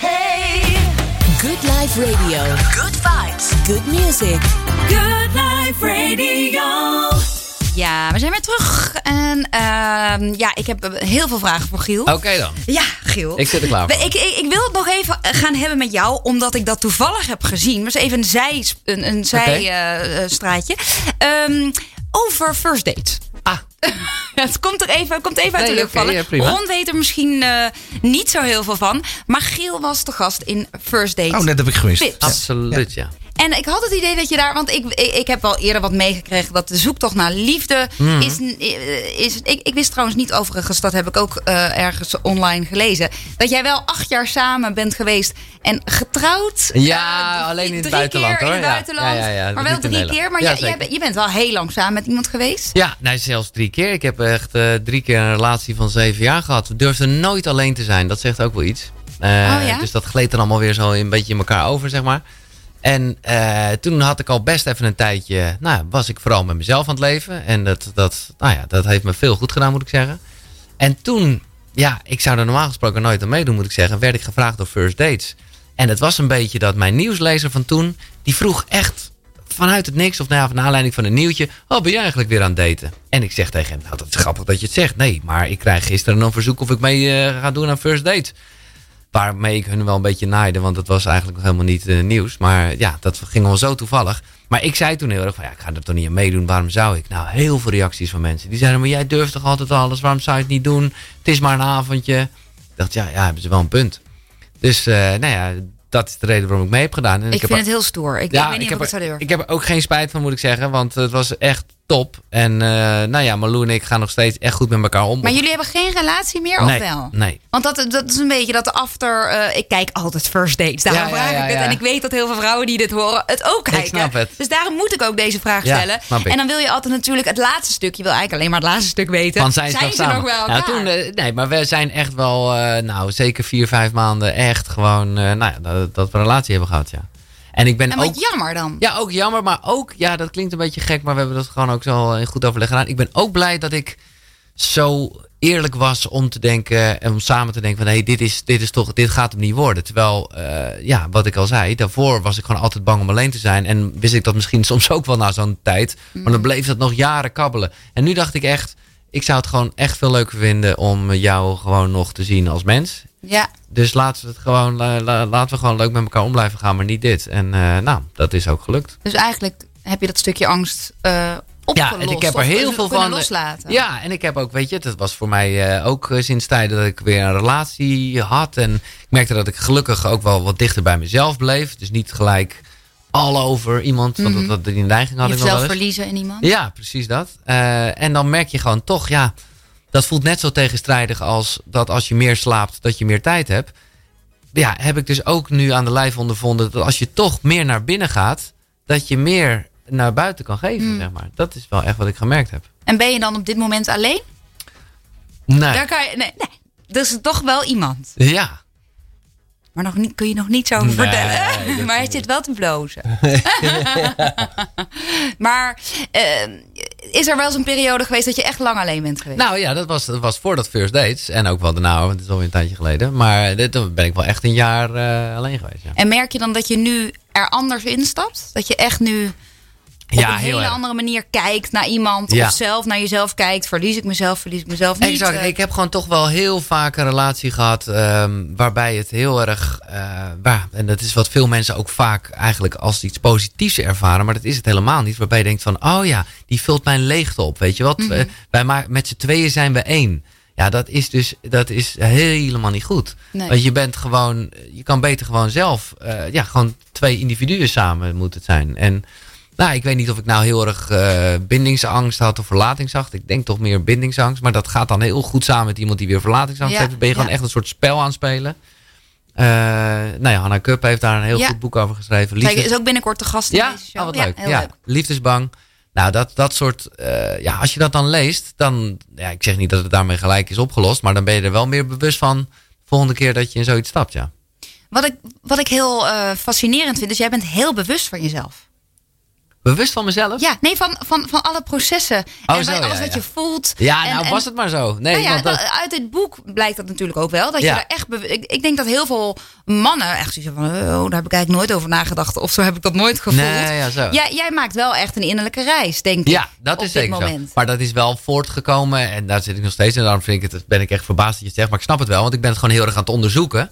Good Life Radio. Good vibes. Good music. Good life radio. Ja, we zijn weer terug. En ehm, ja, ik heb eh, heel veel vragen voor Giel. Oké dan. Ja, Giel. Ik zit er klaar voor. Ik, ik, ik wil het nog even eh, gaan hebben met jou, omdat ik dat toevallig heb gezien. Dus even een, zij, een, een zijstraatje. Ehm, over first dates. Ah, Het komt er even, komt even uit Nee, de lucht vallen. ja. Ron weet er misschien eh, niet zo heel veel van. Maar Giel was de gast in First Date. Oh, net heb ik gemist. Absoluut ja. En ik had het idee dat je daar, want ik, ik, ik heb wel eerder wat meegekregen dat de zoektocht naar liefde Mhm. is. eh, is ik, ik wist trouwens niet overigens, dat heb ik ook eh, ergens online gelezen, dat jij wel acht jaar samen bent geweest en getrouwd. Ja, eh, alleen in het drie buitenland, keer hoor. in het Ja. buitenland. Ja, ja, ja, maar wel drie keer. Maar bent- je bent wel heel lang samen met iemand geweest. Ja, nee, zelfs drie keer. Ik heb echt eh, drie keer een relatie van zeven jaar gehad. We durfden nooit alleen te zijn. Dat zegt ook wel iets. Eh, Oh, ja? Dus dat gleed dan allemaal weer zo een beetje in elkaar over, zeg maar. En eh, toen had ik al best even een tijdje... Nou, was ik vooral met mezelf aan het leven. En dat, dat, nou ja, dat heeft me veel goed gedaan, moet ik zeggen. En toen, ja, ik zou er normaal gesproken nooit aan meedoen, moet ik zeggen. Werd ik gevraagd door First Dates. En het was een beetje dat mijn nieuwslezer van toen... Die vroeg echt vanuit het niks, of nou van aanleiding van een nieuwtje. Oh, ben je eigenlijk weer aan het daten? En ik zeg tegen hem, nou dat is grappig dat je het zegt. Nee, maar ik krijg gisteren een verzoek of ik mee eh, ga doen aan First Date. Waarmee ik hun wel een beetje naaide, want dat was eigenlijk nog helemaal niet eh, nieuws. Maar ja, dat ging wel zo toevallig. Maar ik zei toen heel erg van, ja, ik ga er toch niet aan meedoen. Waarom zou ik? Nou, heel veel reacties van mensen. Die zeiden, maar jij durft toch altijd alles? Waarom zou je het niet doen? Het is maar een avondje. Ik dacht, ja, ja, hebben ze wel een punt. Dus, eh, nou ja, dat is de reden waarom ik mee heb gedaan. En Ik, vind het heel stoer. Ik, ik weet niet of ik heb het zou durven. ik heb er ook geen spijt van, moet ik zeggen. Want het was echt top. En eh, nou ja, Malou en ik gaan nog steeds echt goed met elkaar om. Maar jullie hebben geen relatie meer, of wel? Nee. Want dat, dat is een beetje dat after... eh, ik kijk altijd first dates, daarom Ja, vraag ja, ik het. En ik weet dat heel veel vrouwen die dit horen het ook kijken. snap het. Dus daarom moet ik ook deze vraag stellen. En dan wil je altijd natuurlijk het laatste stuk. Je wil eigenlijk alleen maar het laatste stuk weten. Van zijn, ze nog ze nog wel nou, toen, eh, nee, maar we zijn echt wel, nou zeker vier, vijf maanden echt gewoon, nou ja, dat, dat we een relatie hebben gehad, ja. En ik ben en ook... jammer dan. Ja, ook jammer, maar ook, ja, dat klinkt een beetje gek, maar we hebben dat gewoon ook zo in goed overleg gedaan. Ik ben ook blij dat ik zo eerlijk was om te denken en om samen te denken van, hé, hey, dit is, dit is toch, dit gaat hem niet worden. Terwijl, eh, ja, wat ik al zei, daarvoor was ik gewoon altijd bang om alleen te zijn en wist ik dat misschien soms ook wel na zo'n tijd, maar dan bleef dat nog jaren kabbelen. En nu dacht ik echt, ik zou het gewoon echt veel leuker vinden om jou gewoon nog te zien als mens. Ja. Dus laten we het gewoon, la- la- laten we gewoon leuk met elkaar om blijven gaan, maar niet dit. En eh, nou, dat is ook gelukt. Dus eigenlijk heb je dat stukje angst eh opgelost. Ja, en ik heb er heel veel van. loslaten. Ja, en ik heb ook, weet je, dat was voor mij eh, ook eh, sinds tijden dat ik weer een relatie had. En ik merkte dat ik gelukkig ook wel wat dichter bij mezelf bleef. Dus niet gelijk all over iemand. Want dat, dat, die neiging had ik wel eens. verliezen in iemand. Ja, precies dat. Eh, en dan merk je gewoon toch, ja, dat voelt net zo tegenstrijdig als dat als je meer slaapt, dat je meer tijd hebt. Ja, heb ik dus ook nu aan de lijf ondervonden dat als je toch meer naar binnen gaat, dat je meer naar buiten kan geven, Hmm. zeg maar. Dat is wel echt wat ik gemerkt heb. En ben je dan op dit moment alleen? Nee. Daar kan je, nee, nee. Dus toch wel iemand. Ja. Maar nog niet, kun je nog niets over Nee, vertellen. maar hij is- zit wel te blozen. maar eh, is er wel eens een periode geweest dat je echt lang alleen bent geweest? Nou ja, dat was, dat was voor dat First Dates. En ook wel daarna, want het is alweer een tijdje geleden. Maar dit, toen ben ik wel echt een jaar eh, alleen geweest. Ja, En merk je dan dat je nu er anders instapt? Dat je echt nu op ja een hele erg. andere manier kijkt naar iemand. Ja. Of zelf naar jezelf kijkt. Verlies ik mezelf, verlies ik mezelf niet. Exact. Eh, Ik heb gewoon toch wel heel vaak een relatie gehad ehm, waarbij het heel erg, eh, waar, en dat is wat veel mensen ook vaak eigenlijk als iets positiefs ervaren, maar dat is het helemaal niet. Waarbij je denkt van, oh ja, die vult mijn leegte op, weet je wat? Mhm. Eh, wij met z'n tweeën zijn we één. Ja, dat is dus dat is helemaal niet goed. Nee. Want je bent gewoon, je kan beter gewoon zelf, eh, ja, gewoon twee individuen samen moet het zijn. En nou, ik weet niet of ik nou heel erg eh, bindingsangst had of verlatingsangst. Ik denk toch meer bindingsangst. Maar dat gaat dan heel goed samen met iemand die weer verlatingsangst Ja, heeft. Dan ben je gewoon echt een soort spel aan het spelen. Eh nou ja, Hannah Kupp heeft daar een heel goed boek over geschreven. Kijk, Liefdes- is ook binnenkort de gast in ja, deze show. oh, wat leuk. heel leuk. Liefdesbang. Nou, dat, dat soort... eh, ja, als je dat dan leest, dan... Ja, ik zeg niet dat het daarmee gelijk is opgelost. Maar dan ben je er wel meer bewust van... de volgende keer dat je in zoiets stapt, ja. Wat ik, wat ik heel fascinerend vind, is jij bent heel bewust van jezelf. Bewust van mezelf? Ja, nee, van, van, van alle processen. Oh, en zo, alles ja, wat ja. je voelt. Ja, En- nou en- was het maar zo. Nee, nou ja, want dat, uit dit boek blijkt dat natuurlijk ook wel. Dat je er echt ik, ik denk dat heel veel mannen echt zoiets van... Oh, daar heb ik eigenlijk nooit over nagedacht. Of zo heb ik dat nooit gevoeld. Nee, zo. Jij, jij maakt wel echt een innerlijke reis, denk ik. Ja, dat is zeker moment. zo. Maar dat is wel voortgekomen en daar zit ik nog steeds. En daarom vind ik het, ben ik echt verbaasd dat je het zegt. Maar ik snap het wel, want ik ben het gewoon heel erg aan het onderzoeken.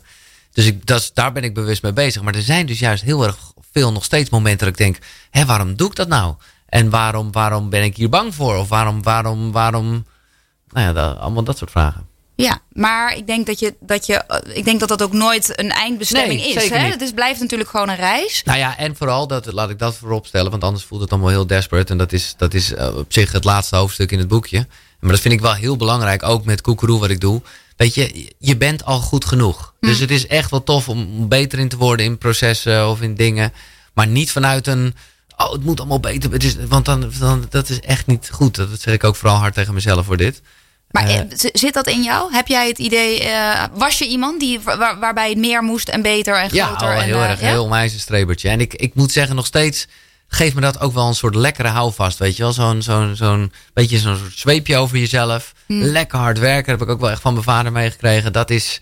Dus ik, dat, daar ben ik bewust mee bezig. Maar er zijn dus juist heel erg veel nog steeds momenten dat ik denk... Hé, waarom doe ik dat nou? En waarom, waarom ben ik hier bang voor? Of waarom, waarom, waarom... Nou ja, dat- allemaal dat soort vragen. Ja, maar ik denk dat, je, dat, je, eh, ik denk dat dat ook nooit een eindbestemming Nee, is. Hè? niet. Het is, blijft natuurlijk gewoon een reis. Nou ja, en vooral, dat, laat ik dat voorop stellen, want anders voelt het allemaal heel desperate. En dat is, dat is eh, op zich het laatste hoofdstuk in het boekje. Maar dat vind ik wel heel belangrijk, ook met Koekeroe wat ik doe. Weet je, je bent al goed genoeg. Dus het is echt wel tof om beter in te worden in processen of in dingen. Maar niet vanuit een, oh het moet allemaal beter. Het is, want dan, dan, dat is echt niet goed. Dat zeg ik ook vooral hard tegen mezelf voor dit. Maar Eh. eh, zit dat in jou? Heb jij het idee, eh, was je iemand die, waar, waarbij het meer moest en beter en Ja, groter? en, heel erg. ja? Heel meisjesstrebertje. En ik, ik moet zeggen, nog steeds geeft me dat ook wel een soort lekkere houvast. Weet je wel, zo'n zo'n zo'n beetje zo'n soort zweepje over jezelf. Hmm. Lekker hard werken, heb ik ook wel echt van mijn vader meegekregen. Dat is,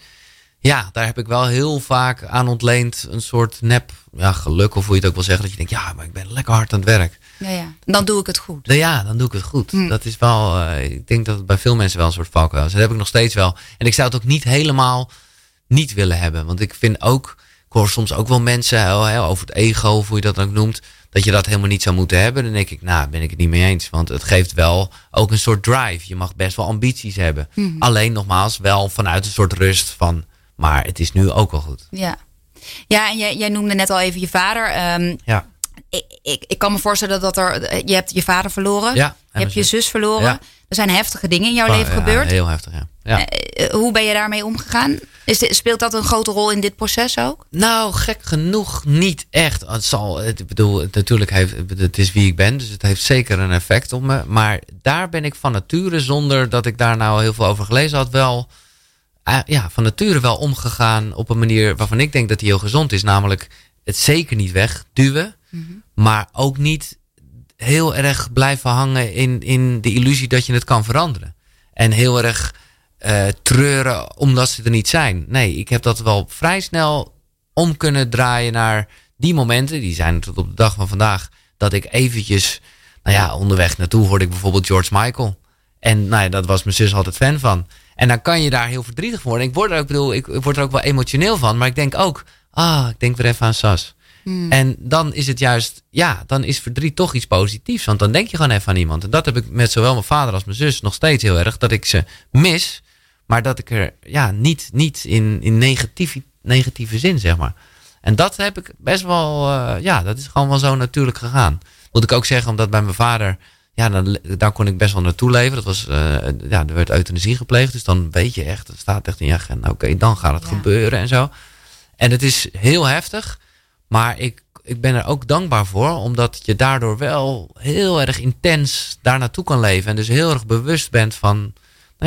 ja, daar heb ik wel heel vaak aan ontleend. Een soort nep, ja, geluk of hoe je het ook wil zeggen. Dat je denkt, ja, maar ik ben lekker hard aan het werk. Ja, ja. Dan doe ik het goed. Ja, dan doe ik het goed. Hm. Dat is wel, eh, ik denk dat het bij veel mensen wel een soort valkuil is. Dat heb ik nog steeds wel. En ik zou het ook niet helemaal niet willen hebben. Want ik vind ook, hoor soms ook wel mensen over het ego, of hoe je dat dan ook noemt, dat je dat helemaal niet zou moeten hebben. Dan denk ik, nou, ben ik het niet mee eens. Want het geeft wel ook een soort drive. Je mag best wel ambities hebben. Alleen nogmaals, wel vanuit een soort rust van, maar het is nu ook al goed. Ja. Ja, en jij, jij noemde net al even je vader. Ehm, Ja, ik, ik, ik kan me voorstellen dat er. Je hebt je vader verloren. ja, Je hebt je zus verloren. Ja. Er zijn heftige dingen in jouw Oh, leven ja, gebeurd. Heel heftig, ja. Ja. Eh, hoe ben je daarmee omgegaan? Is dit, speelt dat een grote rol in dit proces ook? Nou, gek genoeg niet echt. Het zal, het, ik bedoel, het, natuurlijk heeft, het is wie ik ben, dus het heeft zeker een effect op me. Maar daar ben ik van nature, zonder dat ik daar nou heel veel over gelezen had, wel eh, ja, van nature wel omgegaan op een manier waarvan ik denk dat die heel gezond is. Namelijk het zeker niet wegduwen, maar ook niet heel erg blijven hangen in, in de illusie dat je het kan veranderen. En heel erg eh, treuren omdat ze er niet zijn. Nee, ik heb dat wel vrij snel om kunnen draaien naar die momenten. Die zijn tot op de dag van vandaag. Dat ik eventjes, nou ja, onderweg naartoe hoorde ik bijvoorbeeld George Michael. En nou ja, dat was mijn zus altijd fan van. En dan kan je daar heel verdrietig voor worden. Ik word er ook, bedoel, ik, ik word er ook wel emotioneel van. Maar ik denk ook, ah, ik denk weer even aan Sas. En dan is het juist, ja, dan is verdriet toch iets positiefs. Want dan denk je gewoon even aan iemand. En dat heb ik met zowel mijn vader als mijn zus nog steeds heel erg. Dat ik ze mis, maar dat ik er ja, niet, niet in, in negatieve, negatieve zin, zeg maar. En dat heb ik best wel, eh, ja, dat is gewoon wel zo natuurlijk gegaan. Moet ik ook zeggen, omdat bij mijn vader, ja, dan, daar kon ik best wel naartoe leven. Dat was, eh, ja, er werd euthanasie gepleegd. Dus dan weet je echt, het staat echt in je agenda. Oké, dan gaat het Ja. gebeuren en zo. En het is heel heftig. Maar ik, ik ben er ook dankbaar voor, omdat je daardoor wel heel erg intens daar naartoe kan leven. En dus heel erg bewust bent van,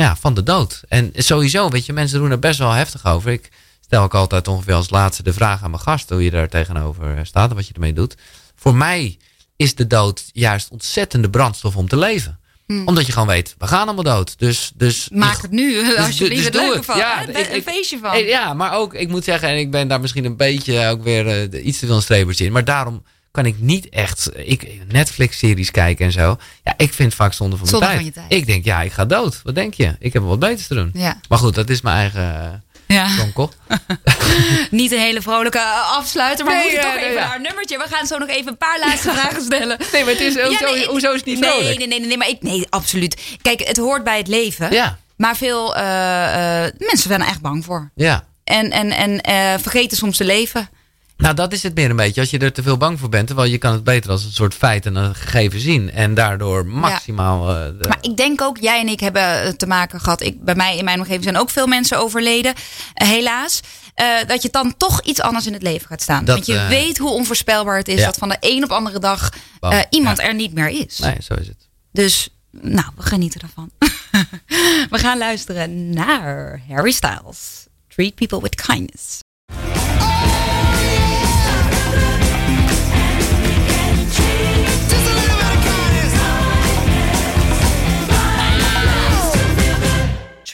ja, van de dood. En sowieso, weet je, mensen doen er best wel heftig over. Ik stel ook altijd ongeveer als laatste de vraag aan mijn gast, hoe je daar tegenover staat en wat je ermee doet. Voor mij is de dood juist ontzettende brandstof om te leven. Omdat je gewoon weet, we gaan allemaal dood. Dus, dus Hmm. Maak het nu, dus- alsjeblieft, dus het leuke het. van. Ja, hè? ik- een feestje van. Eh, Ja, maar ook, ik moet zeggen, en ik ben daar misschien een beetje ook weer eh, iets te veel een strebertje in. Maar daarom kan ik niet echt ik, Netflix-series kijken en zo. Ja, ik vind het vaak zonde van Zonde mijn van tijd. je tijd. Ik denk, ja, ik ga dood. Wat denk je? Ik heb wel wat beters te doen. Ja. Maar goed, dat is mijn eigen uh, Ja. donkel. Niet een hele vrolijke eh, afsluiter, maar Nee, we moeten ja, toch even ja. een nummertje. We gaan zo nog even een paar laatste vragen stellen. Nee, maar het is, hoezo, nee, hoezo is het niet nee, vrolijk? Nee, nee, nee, nee, maar ik, nee, absoluut. Kijk, het hoort bij het leven. Ja, Maar veel eh, eh, mensen zijn er echt bang voor. ja. En, en, en eh, vergeten soms te leven. Nou, dat is het meer een beetje. Als je er te veel bang voor bent. Terwijl je kan het beter als een soort feit en een gegeven zien. En daardoor maximaal... eh, de- Maar ik denk ook, jij en ik hebben eh, te maken gehad. Ik, bij mij in mijn omgeving zijn ook veel mensen overleden, eh, helaas. Dat je dan toch iets anders in het leven gaat staan. Dat, Want je weet hoe onvoorspelbaar het is ja. dat van de een op andere dag iemand Ja. er niet meer is. Nee, zo is het. Dus, nou, we genieten ervan. we gaan luisteren naar Harry Styles. Treat people with kindness.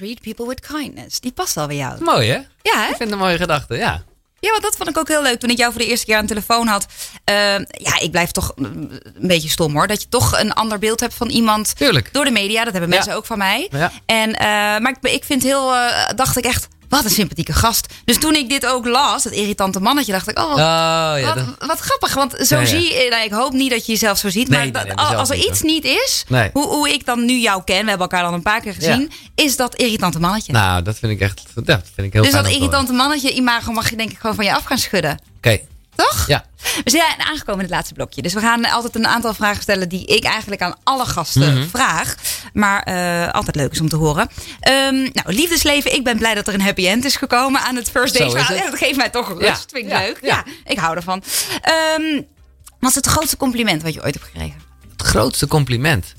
Treat people with kindness. Die past wel bij jou. Mooi, hè? Ja, hè? Ik vind het een mooie gedachte, ja. Ja, want dat vond ik ook heel leuk toen ik jou voor de eerste keer aan de telefoon had. Eh, ja, ik blijf toch een beetje stom hoor. Dat je toch een ander beeld hebt van iemand Tuurlijk. door de media. Dat hebben Ja. mensen ook van mij. Ja. En, eh, maar ik, ik vind heel, eh, dacht ik echt, wat een sympathieke gast. Dus toen ik dit ook las, dat irritante mannetje, dacht ik, oh, Oh, ja. wat, wat grappig. Want zo zie je, nou, ik hoop niet dat je jezelf zo ziet. Nee, maar nee, dat- als- er niet, iets hoor. niet is, hoe, hoe ik dan nu jou ken, we hebben elkaar dan een paar keer gezien, is dat irritante mannetje. Nou, dat vind ik echt... Dat vind ik heel dus dat horen. irritante mannetje imago mag je denk ik gewoon van je af gaan schudden. Oké, Toch? ja. We zijn aangekomen in het laatste blokje. Dus we gaan altijd een aantal vragen stellen die ik eigenlijk aan alle gasten Mhm. vraag. Maar eh, altijd leuk is om te horen. Ehm, nou, liefdesleven. Ik ben blij dat er een happy end is gekomen aan het first date. Ja, dat geeft mij toch rust. Ja. Vind ik Ja. leuk. Ja. Ik hou ervan. Ehm, wat is het grootste compliment wat je ooit hebt gekregen? Het grootste compliment.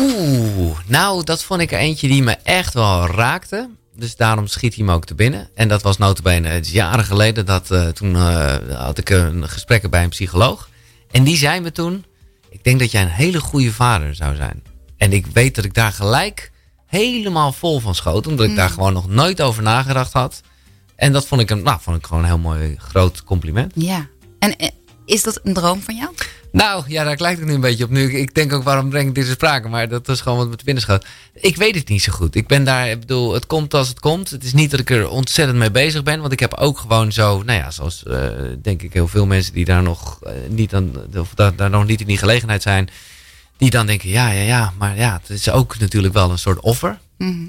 Oeh, nou, dat vond ik er eentje die me echt wel raakte. Dus daarom schiet hij me ook te binnen. En dat was notabene het is jaren geleden. Dat, eh, toen eh, had ik een gesprek bij een psycholoog. En die zei me toen... Ik denk dat jij een hele goede vader zou zijn. En ik weet dat ik daar gelijk helemaal vol van schoot. Omdat ik daar gewoon nog nooit over nagedacht had. En dat vond ik, een, nou, vond ik gewoon een heel mooi groot compliment. Ja. En eh, is dat een droom van jou? Nou, ja, daar lijkt het nu een beetje op. Nu, ik- denk ook, waarom breng ik dit ter sprake? Maar dat is gewoon wat me te binnen schoot. Ik weet het niet zo goed. Ik ben daar, ik bedoel, het komt als het komt. Het is niet dat ik er ontzettend mee bezig ben. Want ik heb ook gewoon zo, nou ja, zoals eh, denk ik heel veel mensen die daar nog eh, niet aan, of daar, daar nog niet in die gelegenheid zijn. Die dan denken, ja, ja, ja, maar ja, het is ook natuurlijk wel een soort offer.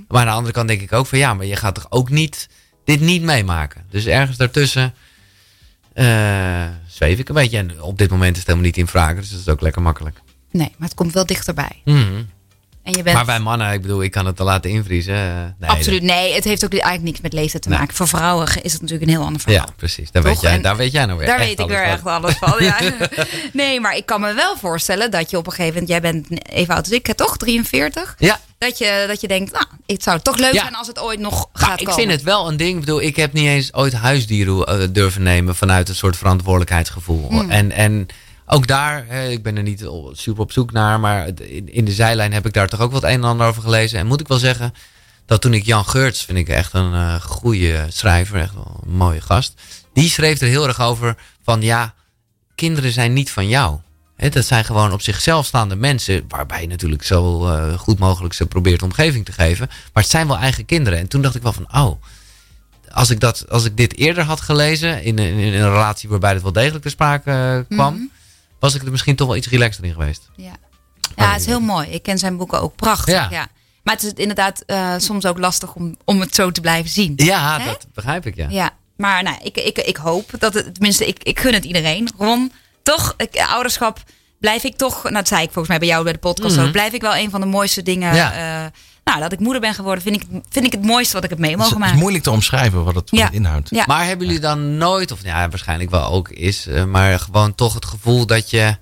Maar aan de andere kant denk ik ook van, ja, maar je gaat toch ook niet, dit niet meemaken. Dus ergens daartussen zweef ik een beetje. En op dit moment is het helemaal niet in vraag. Dus dat is ook lekker makkelijk. Nee, maar het komt wel dichterbij. Mhm. En je bent... Maar bij mannen, ik bedoel, ik kan het te laten invriezen. eh, nee, Absoluut, nee. Het heeft ook eigenlijk niks met leeftijd te Nee. maken. Voor vrouwen is het natuurlijk een heel ander verhaal. Ja, precies. Daar Toch? weet, jij, En daar weet jij nou weer Daar echt weet ik weer van. echt alles van. Ja. Nee, maar ik kan me wel voorstellen dat je op een gegeven moment... Jij bent even oud als ik, toch? 43? Ja, Dat je, dat je denkt, nou, het zou toch leuk Ja. zijn als het ooit nog gaat ik komen. vind het wel een ding. Ik bedoel, ik heb niet eens ooit huisdieren eh, durven nemen vanuit een soort verantwoordelijkheidsgevoel. Hmm. En, en ook daar, hè, ik ben er niet super op zoek naar, maar in, de zijlijn heb ik daar toch ook wat een en ander over gelezen. En moet ik wel zeggen dat toen ik Jan Geurts, vind ik echt een eh goede schrijver, echt wel een mooie gast. Die schreef er heel erg over van ja, kinderen zijn niet van jou. Hè, dat zijn gewoon op zichzelf staande mensen, waarbij je natuurlijk zo eh, goed mogelijk ze probeert omgeving te geven. Maar het zijn wel eigen kinderen. En toen dacht ik wel van, oh, als ik, dat, als ik dit eerder had gelezen, in, in een relatie waarbij het wel degelijk ter sprake eh, kwam, Mhm. Was ik er misschien toch wel iets relaxter in geweest. Ja, ja het is heel mooi. Ik ken zijn boeken ook prachtig. Ja. Ja. Maar het is inderdaad eh, soms ook lastig om, om het zo te blijven zien. Ja, Hè? dat begrijp ik, ja. Ja, maar nou, ik, ik, ik hoop dat het, tenminste, ik, ik gun het iedereen. Ron, toch, ik, ouderschap blijf ik toch, nou, dat zei ik volgens mij bij jou bij de podcast Mhm. ook, blijf ik wel een van de mooiste dingen. Ja. eh, nou, dat ik moeder ben geworden, vind ik, vind ik het mooiste wat ik heb mee mogen het is maken. moeilijk te omschrijven wat het, Ja. inhoudt. Ja. Maar hebben jullie dan nooit, of ja, waarschijnlijk wel ook is, eh, maar gewoon toch het gevoel dat je,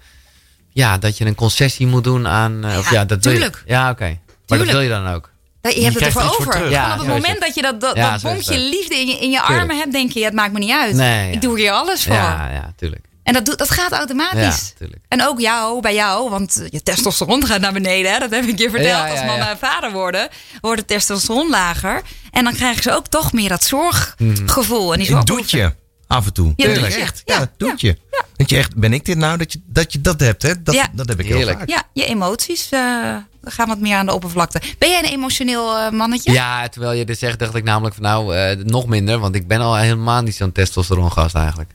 ja, dat je een concessie moet doen aan, eh, of Ja, ja, dat je- tuurlijk. Ja, oké. Maar dat wil je dan ook. Ja, je hebt het ervoor er voor over. Ja, op het moment dat je dat, dat, Ja, bonkje liefde in je, in je Tuurlijk. armen hebt, denk je, ja, het maakt me niet uit. Nee, ik doe hier alles voor. Ja, ja, tuurlijk. En dat, doet- dat gaat automatisch. Ja. En ook jou, bij jou, want je testosteron gaat naar beneden. Hè? Dat heb ik je verteld. Ja, ja, Als mannen ja. en vader worden, wordt het testosteron lager. En dan krijgen ze ook toch meer dat zorggevoel. En die zorg- doet je af en toe. Ja, is echt, Ja, doet je. Dat je echt, ben ik dit nou dat je dat, je dat hebt? Hè? Dat, Ja. dat heb ik heel Heerlijk. vaak. Ja, je emoties eh, gaan wat meer aan de oppervlakte. Ben jij een emotioneel eh, mannetje? Ja, terwijl je dit zegt, dacht ik namelijk van nou, eh, nog minder. Want ik ben al helemaal niet zo'n testosterongast eigenlijk.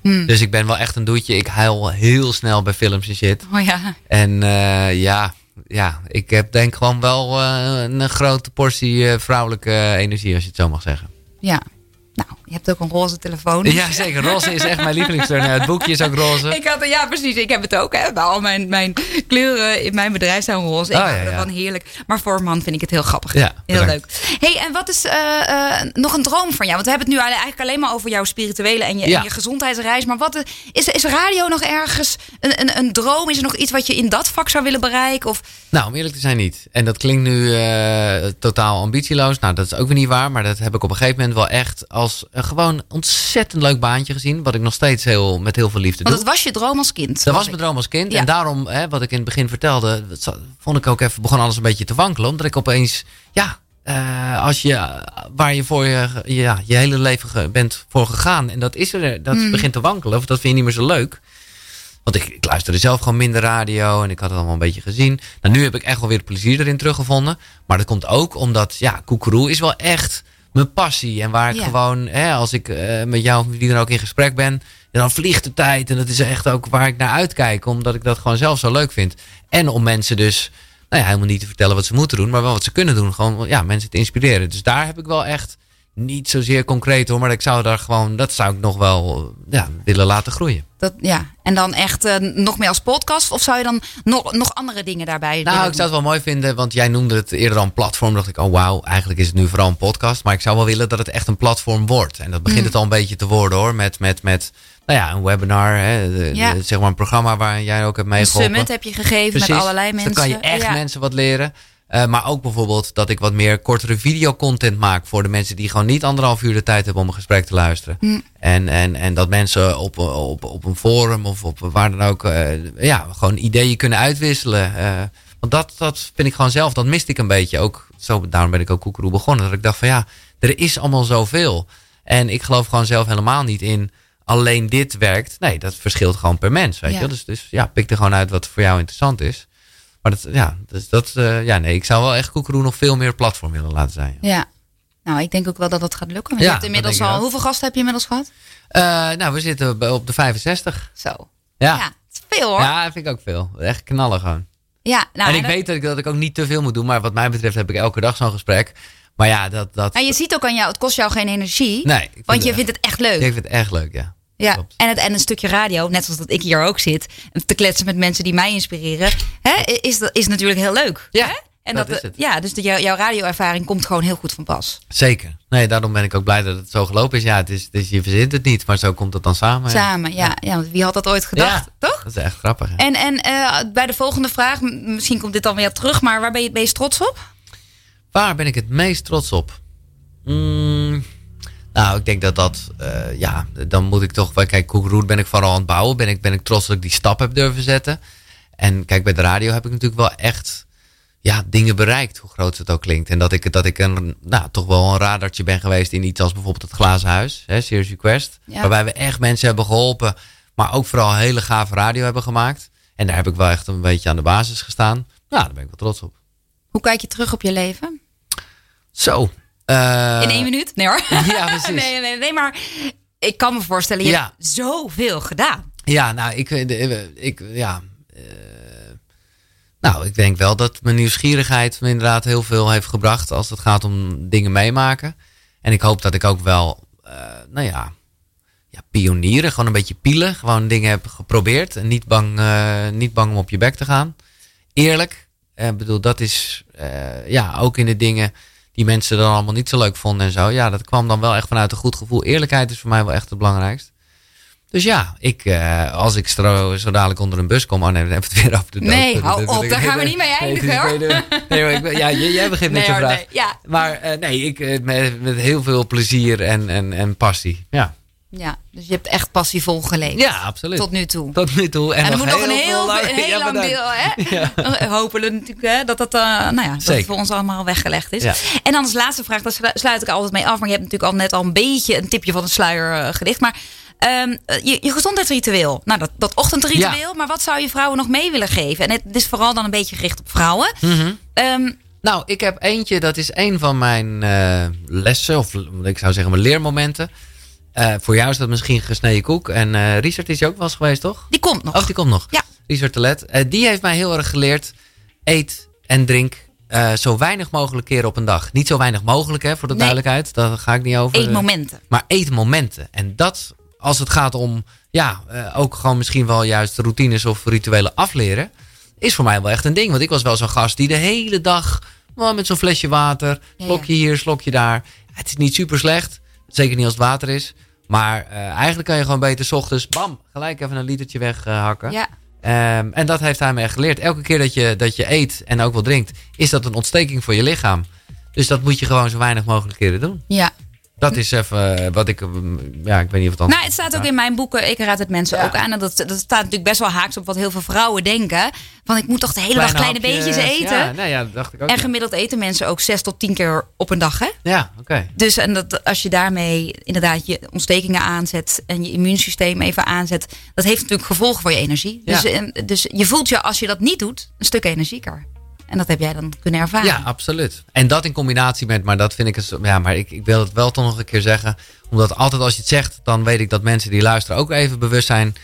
Hmm. Dus ik ben wel echt een doetje. Ik huil heel snel bij films en shit. Oh ja. En eh, ja, ja, ik heb denk gewoon wel eh, een grote portie eh, vrouwelijke energie, als je het zo mag zeggen. Ja. Nou, je hebt ook een roze telefoon. Ja, zeker. Roze is echt mijn lievelingskleur. Nou, het boekje is ook roze. Ik had, ja, precies. Ik heb het ook. Hè. Bij al mijn, mijn kleuren in mijn bedrijf zijn roze. Ik Oh, ja, ja. heerlijk. Maar voor een man vind ik het heel grappig. Ja, heel leuk. hey, en wat is eh, eh, nog een droom van jou? Want we hebben het nu eigenlijk alleen maar over jouw spirituele en je, en je gezondheidsreis. Maar wat is, is radio nog ergens een, een, een droom? Is er nog iets wat je in dat vak zou willen bereiken? Of, Nou, om eerlijk te zijn niet. En dat klinkt nu eh, totaal ambitieloos. Nou, dat is ook weer niet waar. Maar dat heb ik op een gegeven moment wel echt als een gewoon ontzettend leuk baantje gezien. Wat ik nog steeds heel, met heel veel liefde want doe. het was je droom als kind. Dat was ik. mijn droom als kind. Ja. En daarom, hè, wat ik in het begin vertelde, dat vond ik ook even, begon alles een beetje te wankelen. Omdat ik opeens, ja, eh, als je, waar je voor je, ja, je hele leven ge- bent voor gegaan. En dat is er, dat Mm. begint te wankelen. Of dat vind je niet meer zo leuk. Want ik, ik luisterde zelf gewoon minder radio en ik had het allemaal een beetje gezien. Nou, nu heb ik echt wel weer plezier erin teruggevonden. Maar dat komt ook omdat, ja, koekeroe is wel echt mijn passie. En waar ik Ja. gewoon, hè, als ik eh, met jou, of wie dan ook in gesprek ben, dan vliegt de tijd. En dat is echt ook waar ik naar uitkijk, omdat ik dat gewoon zelf zo leuk vind. En om mensen dus, nou ja, helemaal niet te vertellen wat ze moeten doen, maar wel wat ze kunnen doen. Gewoon, ja, mensen te inspireren. Dus daar heb ik wel echt, niet zozeer concreet hoor, maar ik zou daar gewoon, dat zou ik nog wel, ja, willen laten groeien. Dat, ja. En dan echt eh, nog meer als podcast? Of zou je dan nog, nog andere dingen daarbij Nou, willen ik zou het wel mooi vinden, want jij noemde het eerder al een platform. dacht ik, oh wauw, eigenlijk is het nu vooral een podcast. Maar ik zou wel willen dat het echt een platform wordt. En dat begint Mm. het al een beetje te worden hoor. Met, met, met nou ja, een webinar, hè, de- Ja. de- zeg maar een programma waar jij ook hebt Een meegeholpen. summit heb je gegeven met allerlei Dus mensen. Dan kan je echt Ja. mensen wat leren. Eh, maar ook bijvoorbeeld dat ik wat meer kortere videocontent maak voor de mensen die gewoon niet anderhalf uur de tijd hebben om een gesprek te luisteren. Hm. En, en, en dat mensen op, op, op een forum of op waar dan ook, eh, ja, gewoon ideeën kunnen uitwisselen. Eh, want dat, dat vind ik gewoon zelf, dat miste ik een beetje. Ook, zo, daarom ben ik ook Koekeroe begonnen. Dat ik dacht van ja, er is allemaal zoveel. En ik geloof gewoon zelf helemaal niet in alleen dit werkt. Nee, dat verschilt gewoon per mens. Weet Ja. je? Dus, dus ja, pik er gewoon uit wat voor jou interessant is. Maar dat, ja, dus dat, eh, ja, nee, ik zou wel echt Koekeroe nog veel meer platform willen laten zijn. Ja. Nou, ik denk ook wel dat dat gaat lukken. Want Ja, je hebt inmiddels al. Hoeveel gasten heb je inmiddels gehad? Eh, nou, we zitten op de 65. Zo. Ja, Ja, het is veel hoor. ja dat vind ik ook veel. Echt knallen gewoon. Ja, nou, en ik weet dat ik, dat ik ook niet te veel moet doen. Maar wat mij betreft heb ik elke dag zo'n gesprek. Maar ja, dat... dat En je ziet ook aan jou, het kost jou geen energie. nee, want je het vindt het echt leuk. Ik vind het echt leuk, ja. Ja, Klopt. en, het, en een stukje radio, net zoals dat ik hier ook zit, te kletsen met mensen die mij inspireren, hè, is, dat, is natuurlijk heel leuk. Ja, hè? En dat. Ja, dus de, jouw, jouw radioervaring komt gewoon heel goed van pas. Zeker. Nee, daarom ben ik ook blij dat het zo gelopen is. Ja, het is, het is, je verzint het niet, maar zo komt het dan samen. Samen, ja. ja. want wie had dat ooit gedacht, Ja, toch? Dat is echt grappig. hè? En, en eh, bij de volgende vraag, misschien komt dit dan weer terug, maar waar ben je het meest trots op? Waar ben ik het meest trots op? Mm, nou, ik denk dat dat, eh, ja, dan moet ik toch, kijk, Koekeroet ben ik vooral aan het bouwen. Ben ik, ben ik trots dat ik die stap heb durven zetten. En kijk, bij de radio heb ik natuurlijk wel echt, ja, dingen bereikt, hoe groot het ook klinkt. En dat ik, dat ik een, nou, toch wel een radartje ben geweest in iets als bijvoorbeeld het Glazen Huis, hè, Serious Request. Ja. Waarbij we echt mensen hebben geholpen, maar ook vooral hele gave radio hebben gemaakt. En daar heb ik wel echt een beetje aan de basis gestaan. Ja, daar ben ik wel trots op. Hoe kijk je terug op je leven? Zo. Eh, In één minuut? Nee hoor. Ja, precies. nee, nee, nee, maar ik kan me voorstellen, je Ja. hebt zoveel gedaan. Ja, nou, ik, ik, ik ja. eh, nou, ik denk wel dat mijn nieuwsgierigheid me inderdaad heel veel heeft gebracht als het gaat om dingen meemaken. En ik hoop dat ik ook wel, eh, nou ja, ja, pionieren, gewoon een beetje pielen. Gewoon dingen heb geprobeerd en niet bang, eh, niet bang om op je bek te gaan. Eerlijk. Ik bedoel, dat is, eh, ja, ook in de dingen die mensen dan allemaal niet zo leuk vonden en zo. Ja, dat kwam dan wel echt vanuit een goed gevoel. Eerlijkheid is voor mij wel echt het belangrijkst. Dus ja, ik, eh, als ik stro, zo dadelijk onder een bus kom, oh nee, dan hebben we het weer over de dood. Nee, hou op, daar gaan we niet mee eindigen, nee, hoor. nee, maar ik ja, jij, begint met hoor, vraag. nee, ja. Maar eh, nee, ik, eh, met, met heel veel plezier en, en, en passie. Ja. Ja, dus je hebt echt passievol geleefd. ja, absoluut. Tot nu toe. Tot nu toe. En, En, er moet nog een heel, lang- een heel Ja, lang deel, hè? Hopen we natuurlijk hè, dat dat, eh, nou ja, dat het voor ons allemaal weggelegd is. Ja. En dan als laatste vraag, daar slu- sluit ik altijd mee af. Maar je hebt natuurlijk al net al een beetje een tipje van de sluier eh, gelicht. Maar ehm, eh, je, je gezondheidsritueel, nou dat, dat ochtendritueel. Maar wat zou je vrouwen nog mee willen geven? En het is vooral dan een beetje gericht op vrouwen. Mhm. Ehm, Nou, ik heb eentje, dat is een van mijn lessen, of ik zou zeggen mijn leermomenten. Eh, voor jou is dat misschien gesneden koek. En eh Richard is je ook wel eens geweest, toch? die komt nog. Oh, die komt nog. Ja. Richard Telet. Eh, die heeft mij heel erg geleerd. Eet en drink zo weinig mogelijk keren op een dag. Niet zo weinig mogelijk, hè, voor de Nee. duidelijkheid. Daar ga ik niet over. Eetmomenten. Maar eetmomenten. En dat, als het gaat om, ja, ook gewoon misschien wel juist routines of rituelen afleren. Is voor mij wel echt een ding. Want ik was wel zo'n gast die de hele dag wel met zo'n flesje water. Ja, Slokje hier, slokje daar. Het is niet super slecht. Zeker niet als het water is. Maar eh, eigenlijk kan je gewoon beter 's ochtends, bam, gelijk even een litertje weghakken. Ja. Ehm, en dat heeft hij me echt geleerd. Elke keer dat je, dat je eet en ook wel drinkt, is dat een ontsteking voor je lichaam. Dus dat moet je gewoon zo weinig mogelijk keren doen. Ja. Dat is even eh, wat ik, mm, ja, ik weet niet of het anders Nou, het staat ook in mijn boeken. Ik raad het mensen ook aan. En dat, dat staat natuurlijk best wel haaks op wat heel veel vrouwen denken. Van ik moet toch de hele dag kleine beetjes eten. Ja, nee, ja, dat dacht ik ook. En ja. gemiddeld eten mensen ook zes tot tien keer op een dag. Hè? Ja, oké. Dus en dat, als je daarmee inderdaad je ontstekingen aanzet en je immuunsysteem even aanzet, dat heeft natuurlijk gevolgen voor je energie. Dus, Ja. en- dus je voelt je als je dat niet doet, een stuk energieker. En dat heb jij dan kunnen ervaren. Ja, absoluut. En dat in combinatie met, maar dat vind ik, een, ja, maar ik, ik wil het wel toch nog een keer zeggen. Omdat altijd als je het zegt, dan weet ik dat mensen die luisteren ook even bewust zijn.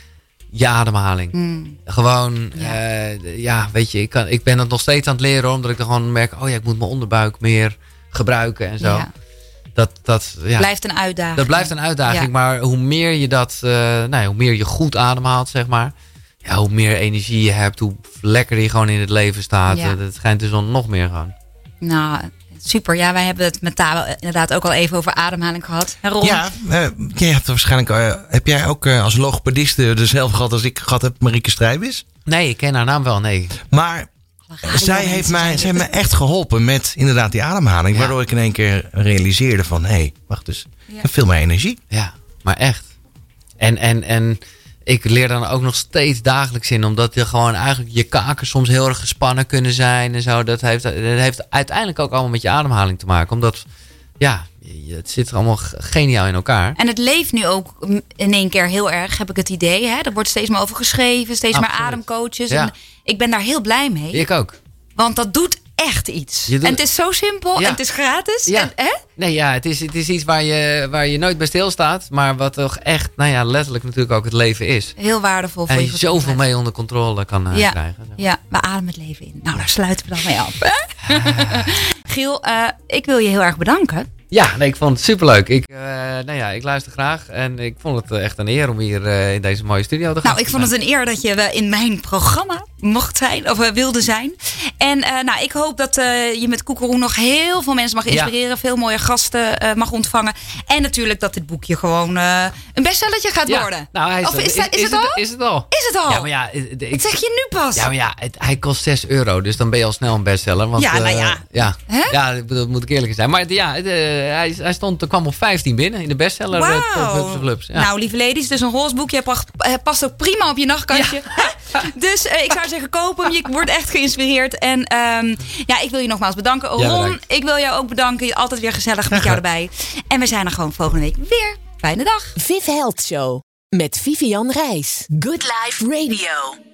Je ademhaling. Hmm. Gewoon, Ja. ja. ja, weet je, ik, kan, ik ben het nog steeds aan het leren. Omdat ik dan gewoon merk, oh ja, ik moet mijn onderbuik meer gebruiken en zo. Ja. Dat, dat, ja, Blijft een uitdaging. dat blijft een uitdaging. Maar hoe meer je dat, eh, nou ja, hoe meer je goed ademhaalt, zeg maar. Ja, hoe meer energie je hebt, hoe lekker je gewoon in het leven staat. Ja. Dat schijnt dus dan nog meer gewoon. Nou, super. Ja, wij hebben het met Tabo inderdaad ook al even over ademhaling gehad. Hè, Ron? Ja, eh, jij hebt waarschijnlijk, eh, heb jij ook eh, als logopediste dezelfde gehad als ik gehad heb, Marieke Strijbis? Nee, ik ken haar naam wel, nee. Maar zij heeft, mij, zij heeft me echt geholpen met inderdaad die ademhaling. Ja. Waardoor ik in één keer realiseerde van, hé, hey, wacht eens, ik Ja. heb veel meer energie. Ja, maar echt. En, en, en ik leer dan ook nog steeds dagelijks in. Omdat je gewoon eigenlijk je kaken soms heel erg gespannen kunnen zijn en zo. Dat heeft, dat heeft uiteindelijk ook allemaal met je ademhaling te maken. Omdat, ja, het zit allemaal g- geniaal in elkaar. En het leeft nu ook in één keer heel erg, heb ik het idee. Hè? Er wordt steeds meer over geschreven, steeds meer ademcoaches. Ja. En ik ben daar heel blij mee. Ik ook. Want dat doet echt iets. Doet- En het is zo simpel Ja. en het is gratis. Ja. En, hè? Nee, ja, het is, het is iets waar je, waar je nooit bij stilstaat. Maar wat toch echt, nou ja, letterlijk natuurlijk ook het leven is. Heel waardevol voor En je je zoveel mee onder controle kan eh, Ja. krijgen. Ja, we ademen het leven in. Nou, daar sluiten we dan mee af. Giel, eh, ik wil je heel erg bedanken. Ja, nee, ik vond het superleuk. Ik, eh, nou ja, ik luister graag en ik vond het eh, echt een eer om hier eh, in deze mooie studio te gaan. Nou, ik vond het een eer dat je in mijn programma mocht zijn, of wilde zijn. En nou, ik hoop dat je met Koekeroen nog heel veel mensen mag Ja. inspireren. Veel mooie gasten mag ontvangen. En natuurlijk dat dit boekje gewoon een bestsellertje gaat Ja, worden. Nou, hij is, of is, dat- is, het al? Is het al? Is het al? Ja, maar ja, ik, Dat zeg je nu pas. ja, maar ja het- hij kost 6 euro, dus dan ben je al snel een bestseller. Want, Ja, nou ja. ja, Hè? ja ik bedoel, moet ik eerlijk zijn. Maar ja, het, hij, hij stond, er kwam op 15 binnen in de bestseller. eh, top Hubs Wauw. of Lubs. Ja. Nou, lieve ladies, dus een roze boekje past, eh, past ook prima op je nachtkastje. dus eh, ik zou zeggen, koop hem. Je wordt echt geïnspireerd. En ehm, ja, ik wil je nogmaals bedanken. Ja, Ron, ik wil jou ook bedanken. Altijd weer gezellig met jou erbij. En we zijn er gewoon volgende week weer. Fijne dag. Viv Health Show met Vivian Reis. Good Life Radio.